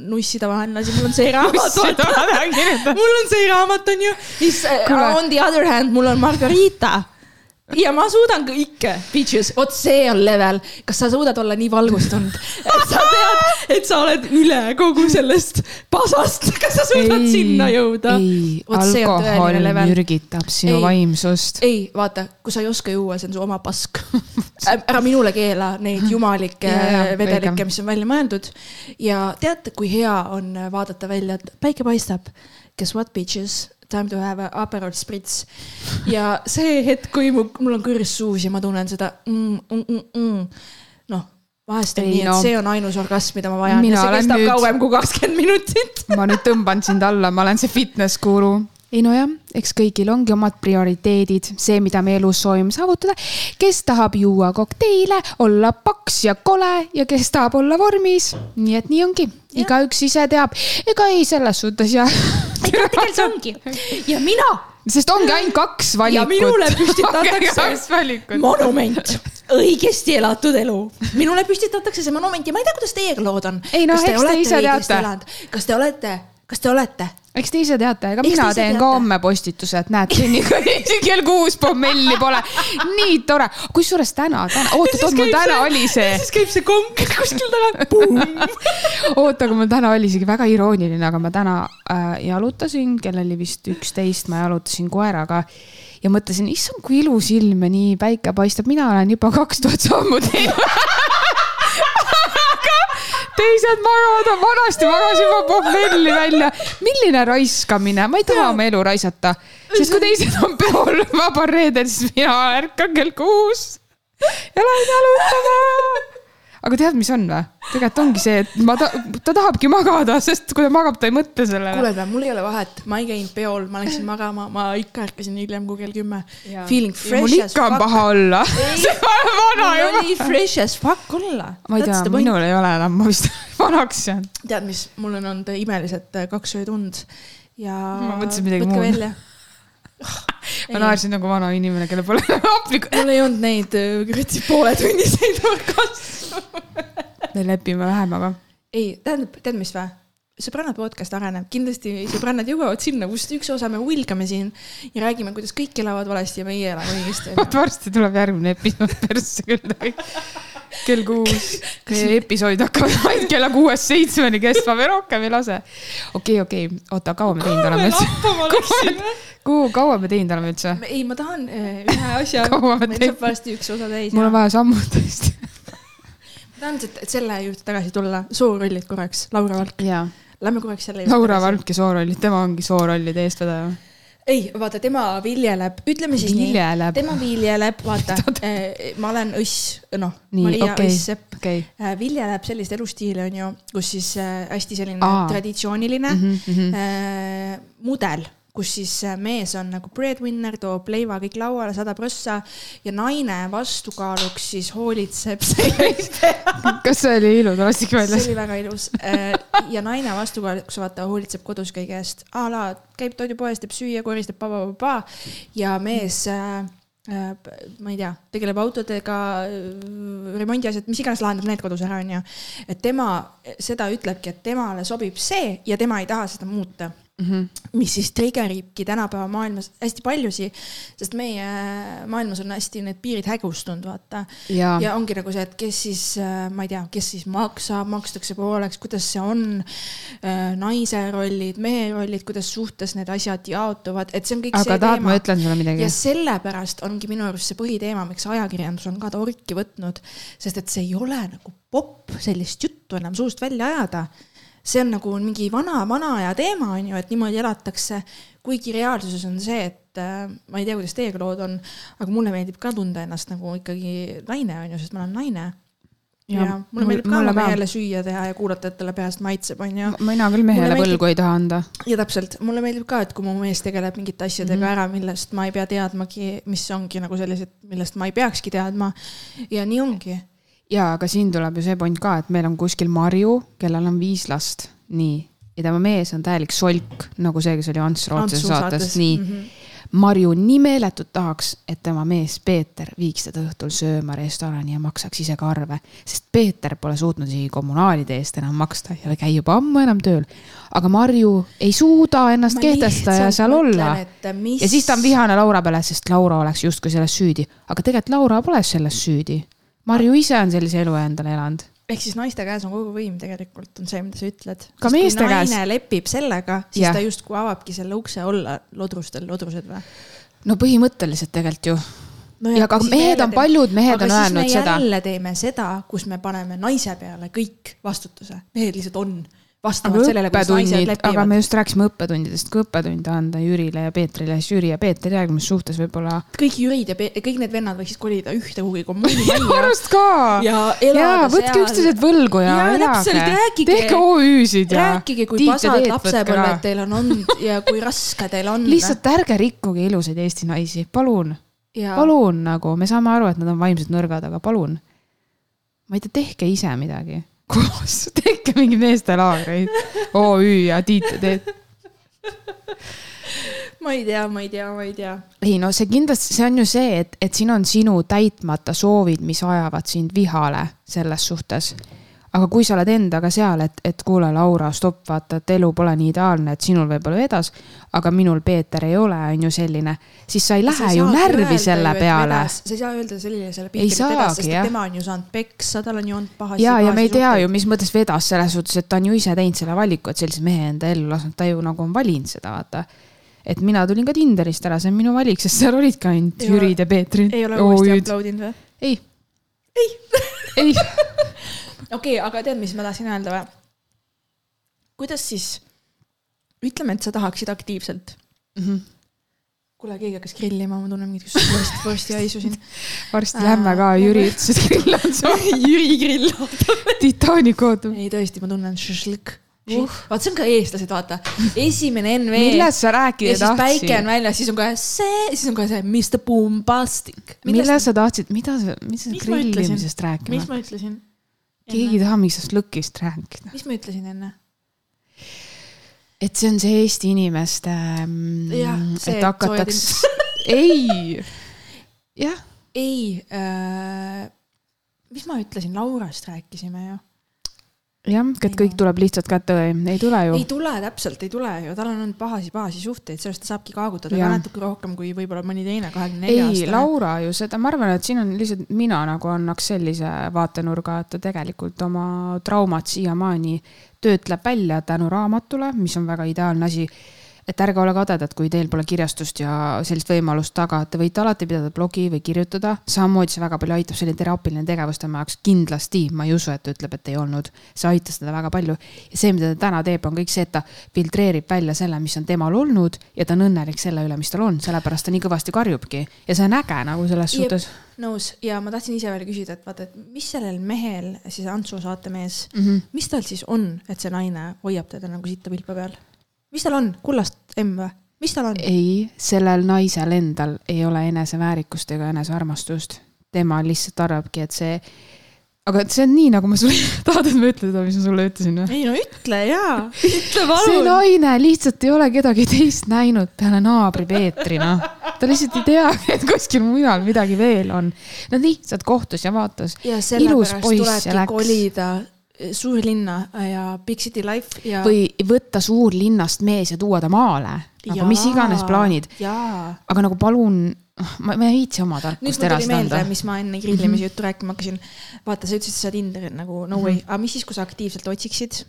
nussida vaenlasi, mul on see raamat <laughs> mul on see raamat on ju, siis uh, on the other hand, mul on Margarita ja ma suudan kõike, bitches, vot see on level. kas sa suudad olla nii valgustunud, et sa tead, et sa oled üle kogu sellest pasast, kas sa suudad ei, sinna jõuda? ei, alkohol mürgitab sinu ei, vaimsust. ei, vaata, kui sa ei oska juua, see on su oma pask ära minule keela neid jumalikke vedelikke, mis on välja mõeldud. ja teate, kui hea on vaadata välja, et päike paistab. Guess what, bitches time to have a Aperol Spritz. ja see hetk, kui mu, mul on kõrs suus ja ma tunnen seda mm, mm, mm, mm. noh, vahest on ei, nii, et no, see on ainus orgasm, mida ma vajan ja see kestab nüüd... kauem kui kakskümmend minutit <laughs> ma nüüd tõmban sind alla, ma olen see fitness guru ei nojah, eks kõigil ongi omad prioriteedid, see, mida me elus soovime saavutada. kes tahab juua kokteile, olla paks ja kole ja kes tahab olla vormis. nii et nii ongi, igaüks ise teab, ega ei selles suhtes jah. <laughs> tegelikult <laughs> see ongi ja mina sest ongi ainult kaks valikut. ja minule püstitatakse <laughs> monument, õigesti elatud elu. minule püstitatakse see monument ja ma ei tea, kuidas teiega lood on. ei no eks te ise teate. kas te olete kas te olete? Eks te ise teate, ega mina teen teate? ka homme postituse, et näed, senikaua <laughs> kell kuus pommelli pole. nii tore, kusjuures täna, täna, oot, oot, mul täna see, oli see. siis käib see konk kuskil taga. <laughs> oot, aga mul täna oli isegi väga irooniline, aga ma täna äh, jalutasin, kell oli vist üksteist, ma jalutasin koeraga ja mõtlesin, issand, kui ilus ilm ja nii päike paistab, mina olen juba kaks tuhat sammu teinud <laughs> teised magavad, vanasti magasin ma pohmelli välja. milline raiskamine, ma ei taha oma elu raisata, sest kui teised on peol vabal reedel, siis mina ärkan kell kuus. Ja lähen jalutama aga tead, mis on või? tegelikult ongi see, et ma ta, ta tahabki magada, sest kui ta magab, ta ei mõtle sellele. kuule, mul ei ole vahet, ma ei käinud peol, ma läksin magama, ma ikka ärkasin hiljem kui kell kümme. Feeling fresh mul ikka on paha olla. <laughs> see on vana juba. nii fresh as fuck olla. ma ei tea, minul ei ole enam, ma vist <laughs> vanaks jään. tead, mis, mul on olnud imelised kaks öötund ja. ma mõtlesin midagi muud <laughs> ma naersin nagu vana inimene, kellel pole hapnikku. mul ei olnud neid äh, kuradi pooletunniseid orgasme. Me lepime vähemaga. ei, tähendab, tead mis või? sõbrannad podcast areneb, kindlasti sõbrannad jõuavad sinna, kust üks osa me hulgame siin ja räägime, kuidas kõik elavad valesti ja meie elame õigesti. <laughs> vot varsti tuleb järgmine episood persse küll kell kuus. meie episood hakkab ainult kella kuuest seitsmeni kestma, me rohkem ei lase. okei okay,, okei okay., oota, kaua me teinud oleme üldse? kuhu, kaua me teinud oleme üldse? ei, ma tahan äh, ühe asja meil saab varsti üks osa täis. mul on vaja ma tahan, et selle juurde tagasi tulla, soorollid korraks, Laura Valk. Lähme korraks selle juurde. Laura Valk ja soorollid, tema ongi soorollide eestvedaja ei, vaata, tema viljeleb, ütleme siis viljeleb. nii, tema viljeleb, vaata <laughs> eh, ma olen õss, noh, Maria okay, Õss-Sepp okay. eh,. viljeleb sellist elustiili, on ju, kus siis eh, hästi selline Aa. traditsiooniline mm -hmm. eh, mudel kus siis mees on nagu breadwinner, toob leiva kõik lauale, sada prossa ja naine vastukaaluks siis hoolitseb <laughs> selle eest. kas see oli lasin väljas? see oli väga ilus äh, ja naine vastukaaluks vaata hoolitseb kodus kõige eest, a la käib toidupoes, teeb süüa, koristab pa-pa-pa-pa ja mees äh, äh, ma ei tea, tegeleb autodega, remondiasjad, mis iganes, lahendab need kodus ära, onju. et tema seda ütlebki, et temale sobib see ja tema ei taha seda muuta Mm -hmm. mis siis trigger ibki tänapäeva maailmas hästi paljusid, sest meie maailmas on hästi need piirid hägustunud, vaata. ja, ongi nagu see, et kes siis, ma ei tea, kes siis maksab, makstakse pooleks, kuidas see on. naise rollid, mehe rollid, kuidas suhtes need asjad jaotuvad, et see on kõik. aga tahad, ma ütlen sulle midagi? ja sellepärast ongi minu arust see põhiteema, miks ajakirjandus on ka torki võtnud, sest et see ei ole nagu popp sellist juttu enam suust välja ajada see on nagu mingi vana, vana aja teema, on ju, et niimoodi elatakse, kuigi reaalsuses on see, et äh, ma ei tea, kuidas teiega lood on, aga mulle meeldib ka tunda ennast nagu ikkagi naine, on ju, sest ma olen naine ja, ja mulle meeldib ka oma mehele süüa teha ja kuulata, et talle peast maitseb, onju. mina küll mehele meeldib... võlgu ei taha anda. ja täpselt, mulle meeldib ka, et kui mu mees tegeleb mingite asjadega mm -hmm. ära, millest ma ei pea teadmagi, mis ongi nagu sellised, millest ma ei peakski teadma. ja nii ongi ja, aga siin tuleb ju see point ka, et meil on kuskil Marju, kellel on viis last, nii, ja tema mees on täielik solk, nagu see, kes oli Ants Rootsi saates, nii mm. -hmm Marju nii meeletult tahaks, et tema mees Peeter viiks teda õhtul sööma restorani ja maksaks ise ka arve. sest Peeter pole suutnud isegi kommunaalide eest enam maksta ja käib juba ammu enam tööl. aga Marju ei suuda ennast Ma kehtestada ja seal olla. Mis... ja siis ta on vihane Laura peale, sest Laura oleks justkui selles süüdi. aga tegelikult Laura pole selles süüdi. Marju ise on sellise elu endale elanud ehk siis naiste käes on kogu võim tegelikult, on see, mida sa ütled. ka Sest meeste käes. lepib sellega, siis ja. ta justkui avabki selle ukse olla lodrustel lodrused või? no põhimõtteliselt tegelikult ju no. ja, ka mehed on, paljud mehed on öelnud seda. jälle teeme seda, kus me paneme naise peale kõik vastutuse, mehed lihtsalt on vastavalt sellele, kuidas naised lepivad. aga me just rääkisime õppetundidest, kui õppetunde anda Jürile ja Peetrile, siis Jüri ja Peeter järgmises suhtes võib-olla. kõik Jürid ja Pe kõik need vennad võiksid kolida ühte kuhugi kommuuni <laughs> majja. minu arust ka. ja elada seal. võtke üksteiselt võlgu ja, ja elage. tehke OÜ-sid ja. rääkige, kui pasad lapsepõlved teil on olnud <laughs> ja kui raske teil on. lihtsalt ärge rikkuge ilusaid Eesti naisi, palun. palun nagu, me saame aru, et nad on vaimselt nõrgad, aga palun. ma ei tea, tehke ise midagi koos, tehke mingi meestelaagreid, OÜ ja Tiit ja Teet. ma ei tea, ma ei tea, ma ei tea. ei no see kindlasti, see on ju see, et, et siin on sinu täitmata soovid, mis ajavad sind vihale selles suhtes aga kui sa oled endaga seal, et, et kuule, Laura, stopp, vaata, et elu pole nii ideaalne, et sinul võib-olla vedas, aga minul Peeter ei ole, on ju selline, siis sa ei lähe sa ju närvi selle ju, peale. sa ei saa öelda sellisele Peetrile vedas, sest tema on ju saanud peksa, tal on ju olnud pahasi. ja, ja me ei tea ju, mis mõttes vedas selles suhtes, et ta on ju ise teinud selle valiku, et sellise mehe enda ellu lasknud, ta ju nagu on valinud seda, vaata et mina tulin ka Tinderist ära, see on minu valik, sest seal olidki ainult Jürid ja Peetrid. ei ole uuesti upload inud või? ei. ei ei <laughs> <laughs> okei okay,, aga tead, mis ma tahtsin öelda või? kuidas siis, ütleme, et sa tahaksid aktiivselt mm. -hmm. kuule, keegi hakkas grillima, ma tunnen mingit vorsti, vorsti haisu siin. varsti äh, lähme ka, Jüri ütles, et grill on see. <laughs> Jüri grill ootab Titanic ootab. ei, tõesti, ma tunnen šašlõkk uh.. vaat see on ka eestlased, vaata. esimene NV. millest sa rääkida tahtsid? päike on väljas, siis on kohe see, siis on kohe see Mr Bombastic. millest sa tahtsid, mida sa, mis sa grillimisest rääkima? mis ma ütlesin? Keegi ei taha mingist lõkist rääkida. mis ma ütlesin enne? et see on see Eesti inimeste. Mm, et hakataks, <laughs> ei, <laughs> jah. ei äh,, mis ma ütlesin, Laurast rääkisime ju jah, et kõik tuleb lihtsalt kätte ei tule ju. ei tule, täpselt ei tule ju, tal on olnud pahasi, pahasi suhteid, sellest saabki kaagutada ka natuke rohkem kui võib-olla mõni teine kahekümne nelja aastane. ei, Laura ju seda, ma arvan, et siin on lihtsalt mina nagu annaks sellise vaatenurga, et ta tegelikult oma traumat siiamaani töötleb välja tänu raamatule, mis on väga ideaalne asi et ärge ole kadedad, kui teil pole kirjastust ja sellist võimalust taga, et te võite alati pidada blogi või kirjutada. samamoodi see väga palju aitab, selline teraapiline tegevus tema jaoks kindlasti, ma ei usu, et ta ütleb, et ei olnud. see aitas teda väga palju ja see, mida ta täna teeb, on kõik see, et ta filtreerib välja selle, mis on temal olnud ja ta on õnnelik selle üle, mis tal on, sellepärast ta nii kõvasti karjubki ja see on äge nagu selles Jep, suhtes. nõus ja ma tahtsin ise veel küsida, et vaata, et mis sellel mehel, siis Antsu saatemees mm, -hmm. mis tal siis on, et see naine hoiab teda nagu sitta pilpa peal? Mis tal on, kullast M või? mis tal on? ei, sellel naisel endal ei ole eneseväärikust ega enesearmastust. tema lihtsalt arvabki, et see, aga see on nii, nagu ma sulle, <laughs> tahad, et ma ütlen seda, mis ma sulle ütlesin või? ei no ütle jaa, <laughs> ütle palun. see naine lihtsalt ei ole kedagi teist näinud peale naabri Peetri, noh. ta lihtsalt ei tea, <laughs> et kuskil mujal midagi veel on. Nad lihtsalt kohtus ja vaatas. ja sellepärast tulebki kolida suurlinna ja Big City Life ja. või võtta suurlinnast mees ja tuua ta maale, nagu mis iganes plaanid. aga nagu palun, ma, ma ei viitsi oma tarkust edasi anda. mis ma enne grillimise mm -hmm. juttu rääkima hakkasin. vaata, sa ütlesid, et sa Tinderil nagu no way mm, -hmm. aga mis siis, kui sa aktiivselt otsiksid?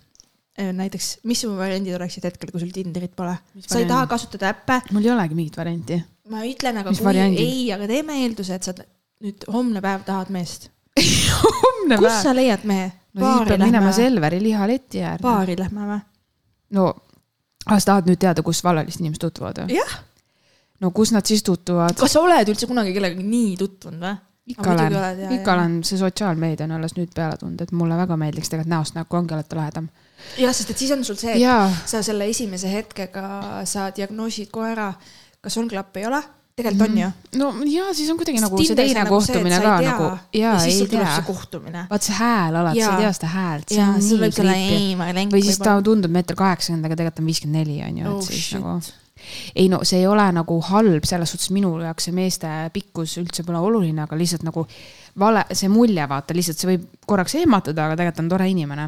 Äh, näiteks, mis su variandid oleksid hetkel, kui sul Tinderit pole? sa ei taha kasutada äppe. mul ei olegi mingit varianti. ma ütlen, aga mis kui variandid? ei, aga teeme eelduse, et sa nüüd homne päev tahad meest homne kus sa leiad mehe? no siis peab minema Selveri lihaleti äärde. baari lähme või? no, sa tahad nüüd teada, kus vallalist inimesed tutvuvad või? jah. no kus nad siis tutvuvad? kas sa oled üldse kunagi kellegagi nii tutvunud või? ikka olen, ikka olen, see sotsiaalmeedia on alles nüüd peale tulnud, et mulle väga meeldiks tegelikult näost näkku ongi alati lahedam. jah, sest et siis on sul see, et ja. sa selle esimese hetkega sa diagnoosid kohe ära, kas on klapp, ei ole tegelikult on ju. Mhm. no ja siis on kuidagi nagu see teine nagu kohtumine see, ka tea, nagu ja, ja ei tea. vaat see hääl alati, sa ei tea seda häält. ja siis võib olla ei, ma ei lenk. või siis ta tundub meeter kaheksakümmend, aga tegelikult on viiskümmend neli on ju, et oh, siis nagu ei no see ei ole nagu halb, selles suhtes minu jaoks see meeste pikkus üldse pole oluline, aga lihtsalt nagu vale, see mulje, vaata, lihtsalt see võib korraks ehmatada, aga tegelikult on tore inimene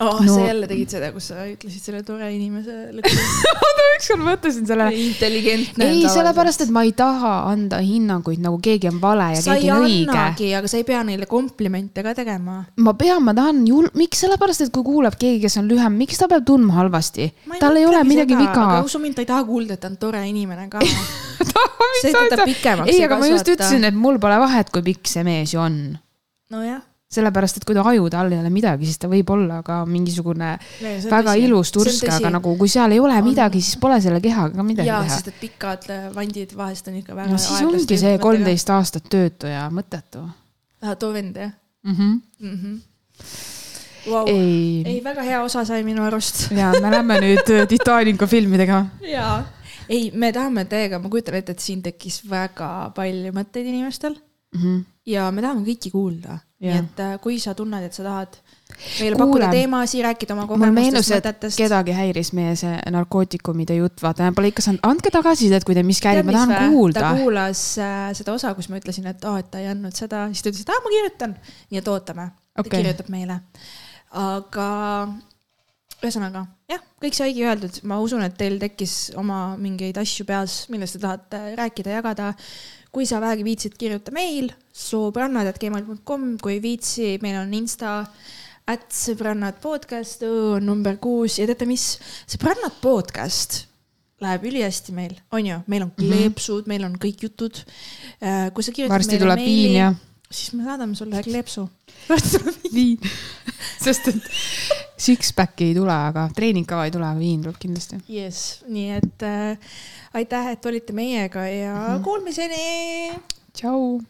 oh no., sa jälle tegid seda, kus sa ütlesid selle tore inimese <laughs> oota, ükskord mõtlesin selle. intelligentne. ei, sellepärast, et ma ei taha anda hinnanguid, nagu keegi on vale ja sa keegi on õige. aga sa ei pea neile komplimente ka tegema. ma pean, ma tahan jul-, miks, sellepärast, et kui kuulab keegi, kes on lühem, miks ta peab tundma halvasti? tal ei ole midagi seda, viga. aga usu mind, ta ei taha kuulda, et ta on tore inimene ka <laughs> see teeb ta pikemaks. ei, aga ma just ütlesin, et mul pole vahet, kui pikk see mees ju on. nojah sellepärast, et kui ta ajude all ei ole midagi, siis ta võib olla ka mingisugune ja, väga tõsi. ilus tursk, aga nagu kui seal ei ole on... midagi, siis pole selle kehaga ka midagi ja, teha. sest et pikad vandid vahest on ikka väga. no siis ongi see kolmteist aastat töötu ja mõttetu. too vend jah mm? -hmm. Mm -hmm. Wow. ei, ei, väga hea osa sai minu arust. <laughs> ja me lähme nüüd äh, Titanicu filmidega. jaa, ei, me tahame teiega, ma kujutan ette, et siin tekkis väga palju mõtteid inimestel mm. -hmm. ja me tahame kõiki kuulda nii et äh, kui sa tunned, et sa tahad meile pakkuda teemasid, rääkida oma kogemustest, mõtetest. kedagi häiris meie see narkootikumide jutt, vaata, pole ikka saanud, andke tagasisidet, kui teil miski häirib, ma tahan kuulda. ta kuulas äh, seda osa, kus ma ütlesin, et aa et ta ei andnud seda, siis ta ütles, et aa, ma kirjutan. nii et ootame okay., ta kirjutab meile. aga ühesõnaga jah, kõik saigi öeldud, ma usun, et teil tekkis oma mingeid asju peas, millest te tahate rääkida, jagada kui sa vähegi viitsid, kirjuta meil sõbrannad.gmail.com, kui ei viitsi, meil on insta at sõbrannad podcast, on number kuus ja teate mis, sõbrannad podcast läheb ülihästi meil, on ju, meil on mhm. kleepsud mm, -hmm. meil on kõik jutud. Äh, kui sa kirjutad varsti meile meili. Siis me saadame sulle kleepsu. <laughs> viin <laughs> sest et six-pack'i ei tule, aga treeningkava ei tule, aga viin tuleb kindlasti. jess, nii et äh, aitäh, et olite meiega ja mm -hmm. kuulmiseni. tšau